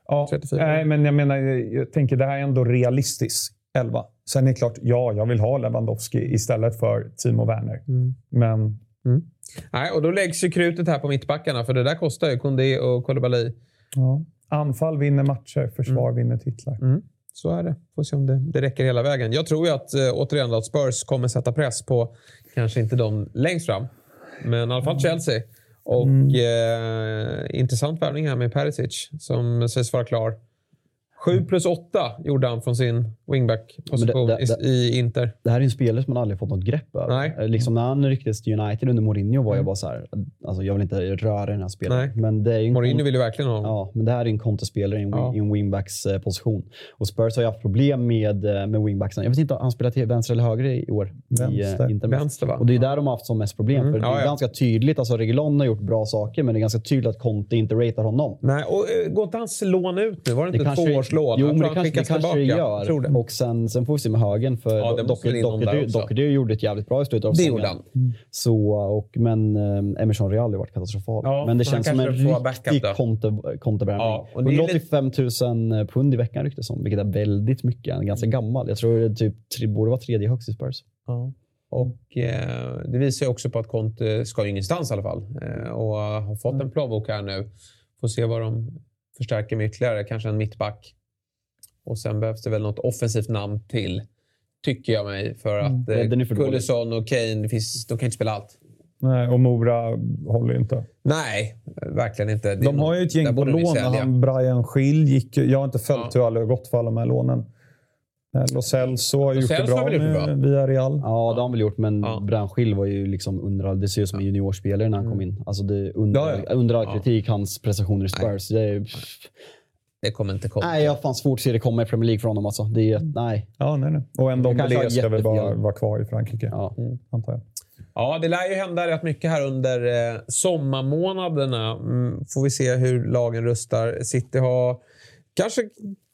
Ja, 34. Nej, men jag menar, jag tänker det här är ändå realistisk elva. Sen är det klart, ja, jag vill ha Lewandowski istället för Timo Werner. Men Nej, och då läggs ju krutet här på mittbackarna, för det där kostar ju Koundé och Koulibaly. ja, anfall vinner matcher, försvar vinner titlar. Så är det. Får se om det, det räcker hela vägen. Jag tror ju att, äh, återigen, att Spurs kommer sätta press på, kanske inte de längst fram, men i alla fall Chelsea. Och eh, intressant värvning här med Perisic, som sägs vara klar. 7 plus 8 gjorde han från sin wingback-position det- det- i, Inter. Det här är en spelare som man aldrig fått något grepp över. Nej. Eh, Liksom när han rycktes till United under Mourinho var jag bara så här, alltså jag vill inte röra den här spelaren. Nej. Men det är en Mourinho vill ju verkligen ha honom. Ja, men det här är en konterspelare i en, Ja. en wingbacks eh, position. Och Spurs har ju haft problem med, eh, med wingbacksen. Jag vet inte han spelar till vänster eller höger i år. Vänster. I, uh, Vänster, va? Och det är där de har haft som mest problem. Mm. För det Ja, är ja. ganska tydligt. Alltså Reguilon har gjort bra saker, men det är ganska tydligt att Conte inte ratear honom. Nej, och går inte hans lån ut nu? Var det inte tvåårslån? Jo, men det kanske, det kanske det gör. Tror det. Och sen, sen får vi se med högen. För Ja, det. Doherty gjorde ett jävligt bra i slutet av Det säsongen. gjorde han. Så, och, men eh, Emerson Real har varit katastrofal. Ja, men det känns som en riktig Conte-värvning. Ja, och det är 185 000 pund i veckan ryktes som, vilket är väldigt mycket. Han är ganska gammal. Jag tror det typ, tre- borde vara tredje högst i Spurs. Ja. Och eh, Det visar ju också på att Conte ska ju ingenstans i alla fall. Eh, och har fått en plånbok här nu. Får se vad de förstärker med ytterligare. Kanske en mittback. Och sen behövs det väl något offensivt namn till. Tycker jag mig. För att eh, Bredden är för dålig. Kulleson och Kane, finns, de kan inte spela allt. Nej, och Mora håller inte. Nej, verkligen inte. Det De har ju ett gäng på lån. Han, Brian Schill gick Jag har inte följt Ja. hur alla har gått för alla de här lånen. Eh, Lo Celso har gjort det bra med, via Real. Ja, det har han väl gjort, men Ja. Brian Schill var ju liksom under, det ser ut som en juniorspelare när han kom in. Alltså det under, Ja, ja. under all kritik, hans prestationer i Spurs. Det är, Det kommer inte komma. nej, jag har fan svårt att se det komma i Premier League för honom. Alltså. Det är, nej. Ja, nej, nej. Och en Dombele ska väl bara vara kvar i Frankrike, Ja. antar jag. Ja, det lär ju hända rätt mycket här under eh, sommarmånaderna. Mm, får vi se hur lagen rustar. City har kanske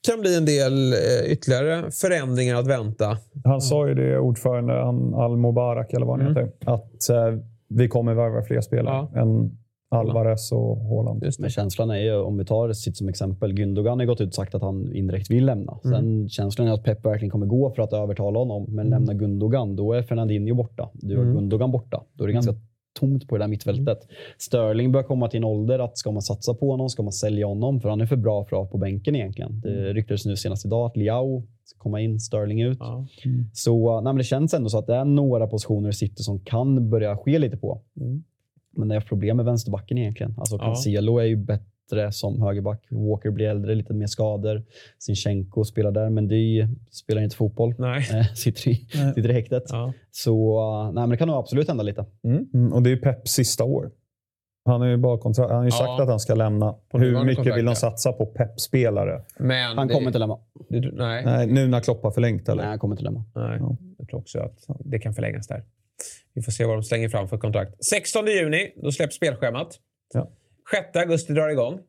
kan bli en del eh, ytterligare förändringar att vänta. Han sa ju det, ordförande Al-Mubarak, eller vad han Mm. heter, att eh, vi kommer värva fler spelare än Alvarez och Haaland. Just Men känslan är ju, om vi tar sitt som exempel, Gündogan har gått ut och sagt att han indirekt vill lämna. Mm. Sen känslan är att Pep verkligen kommer gå för att övertala honom. Men lämna Gündogan, då är Fernandinho borta. Du har Mm. Gündogan borta. Då är det ganska tomt på det där mittfältet. Sterling börjar komma till en ålder att ska man satsa på honom, ska man sälja honom? För han är för bra för att ha på bänken egentligen. Det ryktades nu senast idag att Liao ska komma in, Sterling ut. Ja. Så nej, det känns ändå så att det är några positioner i City som kan börja ske lite på. Mm. Men det är problem med vänsterbacken egentligen. Alltså Ja. Cancelo är ju bättre som högerback. Walker blir äldre, lite mer skador. Sinchenko spelar där, men det spelar inte fotboll. Nej. Eh, sitter, i, Nej. sitter i häktet. Ja. Så uh, nej, men det kan nog absolut hända lite. Mm, och det är ju Peps sista år. Han har ju, bara kontrakt, han har ju Ja. sagt att han ska lämna. På Hur mycket kontrakt, vill de ja. satsa på Pep-spelare? Men Han det, kommer inte lämna. det, nej. Nej, nu när Klopp har förlängt, eller? Nej, han kommer inte lämna. Nej, Ja. jag tror också att det kan förlängas där. Vi får se vad de slänger fram för kontrakt. 16 juni, då släpps spelschemat. Ja. 6 augusti drar igång.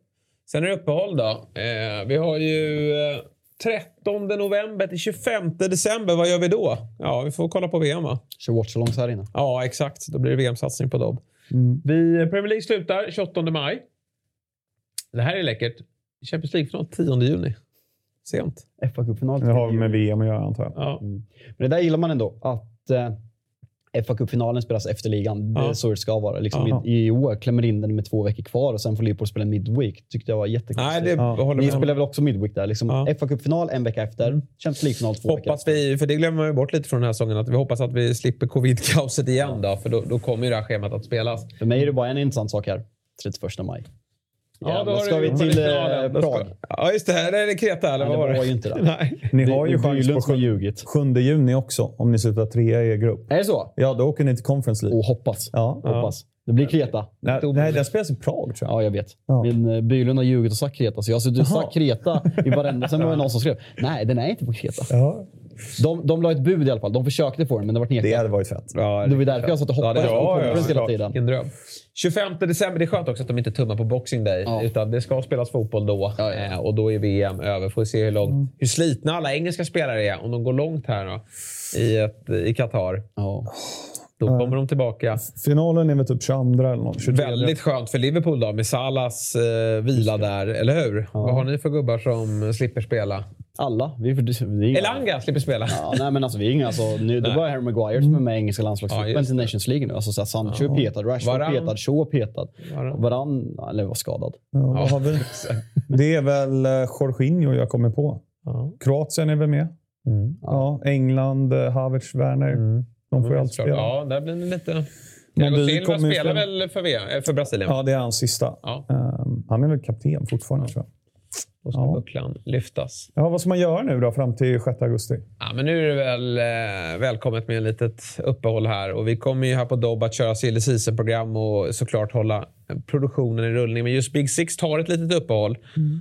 Sen är det uppehåll då. Eh, vi har ju eh, 13 november till 25 december. Vad gör vi då? Ja, vi får kolla på VM va? Kör watchalongs här inne. Ja, exakt. Då blir det VM-satsning på Dobb. Mm. Vi, Premier League slutar 28 maj. Det här är läckert. Champions League-final 10 juni. Sent. fa Cup-final. Det har med VM att göra, antar jag. Ja. Men det där gillar man ändå. Att eh, fa Cup-finalen spelas efter ligan. Det är Ja. så det ska vara. Liksom i, I år klämmer in den med två veckor kvar och sen får Liverpool spela midweek. tyckte jag var jättekonstigt. Nej, det Ja. Ni spelar väl också midweek där? Liksom Ja. fa Cup-final en vecka efter. Mm. Champions League-final två veckor Hoppas vi, för det glömmer man ju bort lite från den här säsongen, att vi hoppas att vi slipper covid-kaoset igen då, för då, då kommer ju det här schemat att spelas. För mig är det bara en intressant sak här. 31 maj. Jävlar, har ska du- vi till eh, Då Prag? Ja, just det. Här är det Kreta, eller vad det var var det? ju inte det. Nej. Ni har ju Det chans på Bylund som har 7, ljugit. 7 juni också, om ni slutar trea i er grupp. Är det så? Ja, då åker ni till Conference League. Och hoppas. Ja. hoppas. Det blir Kreta. Nej, nej, den spelas i Prag, tror jag. Ja, jag vet. Ja. Min eh, Bylund har ljugit och sagt Kreta, så jag har suttit och sagt Kreta i varenda... Sen var det någon som skrev nej, den är inte på Kreta. Ja. De, de la ett bud i alla fall. De försökte få den, men det var Det nekat. hade varit fett. Ja, Det var därför jag satt och Ja, hoppades det- på ja, ja, conference hela tiden. Vilken dröm. 25 december, det är skönt också att de inte tummar på Boxing Day. Ja. Utan det ska spelas fotboll då. Ja, ja. Eh, och då är VM över. Får vi se hur, långt, hur slitna alla engelska spelare är. Om de går långt här då, i, ett, i Qatar. Ja. Då kommer de tillbaka. Finalen är väl typ 22 eller något. 23. Väldigt skönt för Liverpool då, med Salas eh, vila där, eller hur? Vad har ni för gubbar som slipper spela? Alla. Vi, vi, Elanga slipper spela. Ja, nej, men alltså, vi är inga, alltså, nu, det var Harry Maguire som är med i engelska landslagstruppen Ja, just till Nations League nu. Alltså, så här, Sancho är petad, Rashford är petad, Shaw är petad. Varann. Varann, eller var skadad. Ja, har vi? Det är väl eh, Jorginho jag kommer på. Ja. Kroatien är väl med? Mm. Ja, England, eh, Havertz, Werner. De får ju alltid Klart. spela. Ja, där blir det lite... Thiago vi Silva spelar väl för, v- för Brasilien? Ja, det är hans sista. Ja. Ehm, han är väl kapten fortfarande, tror jag. Då ska Ja. bucklan lyftas. Ja, vad ska man göra nu då fram till 6 augusti? Ja, men nu är det väl eh, välkommet med ett litet uppehåll här. Och vi kommer ju här på Dobb att köra silly season-program och såklart hålla produktionen i rullning. Men just Big Six tar ett litet uppehåll.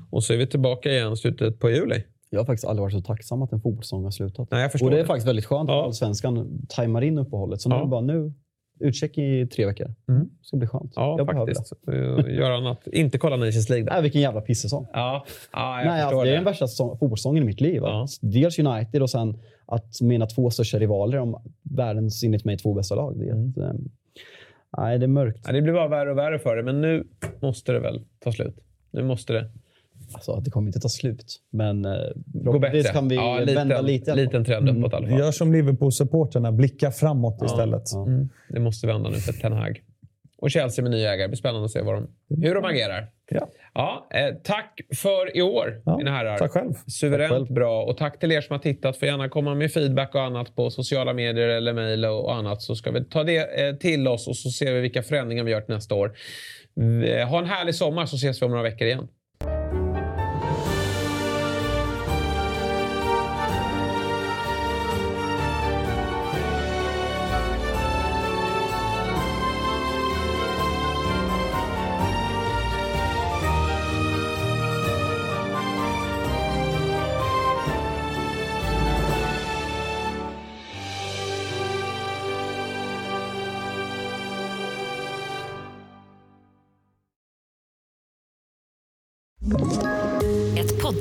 Och så är vi tillbaka igen slutet på juli. Jag har faktiskt aldrig varit så tacksam att en fotbollssäsong har slutat. Nej, jag förstår och det är det. faktiskt väldigt skönt Ja. att Allsvenskan tajmar in uppehållet. Så nu Ja. bara nu, utcheck i tre veckor. Mm. Det ska bli skönt. Ja, jag faktiskt. Uh, Göra annat. Inte kolla Nations League där. Nej, vilken jävla pissäsong. Ja, ja jag Nej, förstår alltså, det är den värsta säsong- fotbollssäsongen i mitt liv. Ja. Dels United och sen att mina två största rivaler om världens, enligt mig, två bästa lag. Det är, Mm. ett, eh, nej, det är mörkt. Ja, det blir bara värre och värre för det, men nu måste det väl ta slut. Nu måste det Alltså, det kommer inte ta slut. Men eh, gå bättre. förhoppningsvis kan vi ja, vända liten, lite. alla fall. liten trend uppåt i alla fall. Gör som Liverpool-supporterna, blicka framåt istället. Ja. Mm, det måste vända nu för Ten Hag. Och Chelsea med nya ägare. Det blir spännande att se vad de, hur de agerar. Ja. Ja, eh, tack för i år, Ja, mina herrar. Tack själv. Suveränt Tack själv. bra. Och tack till er som har tittat. Får gärna komma med feedback och annat på sociala medier eller mejl och annat. Så ska vi ta det eh, till oss och så ser vi vilka förändringar vi gör till nästa år. Ha en härlig sommar så ses vi om några veckor igen.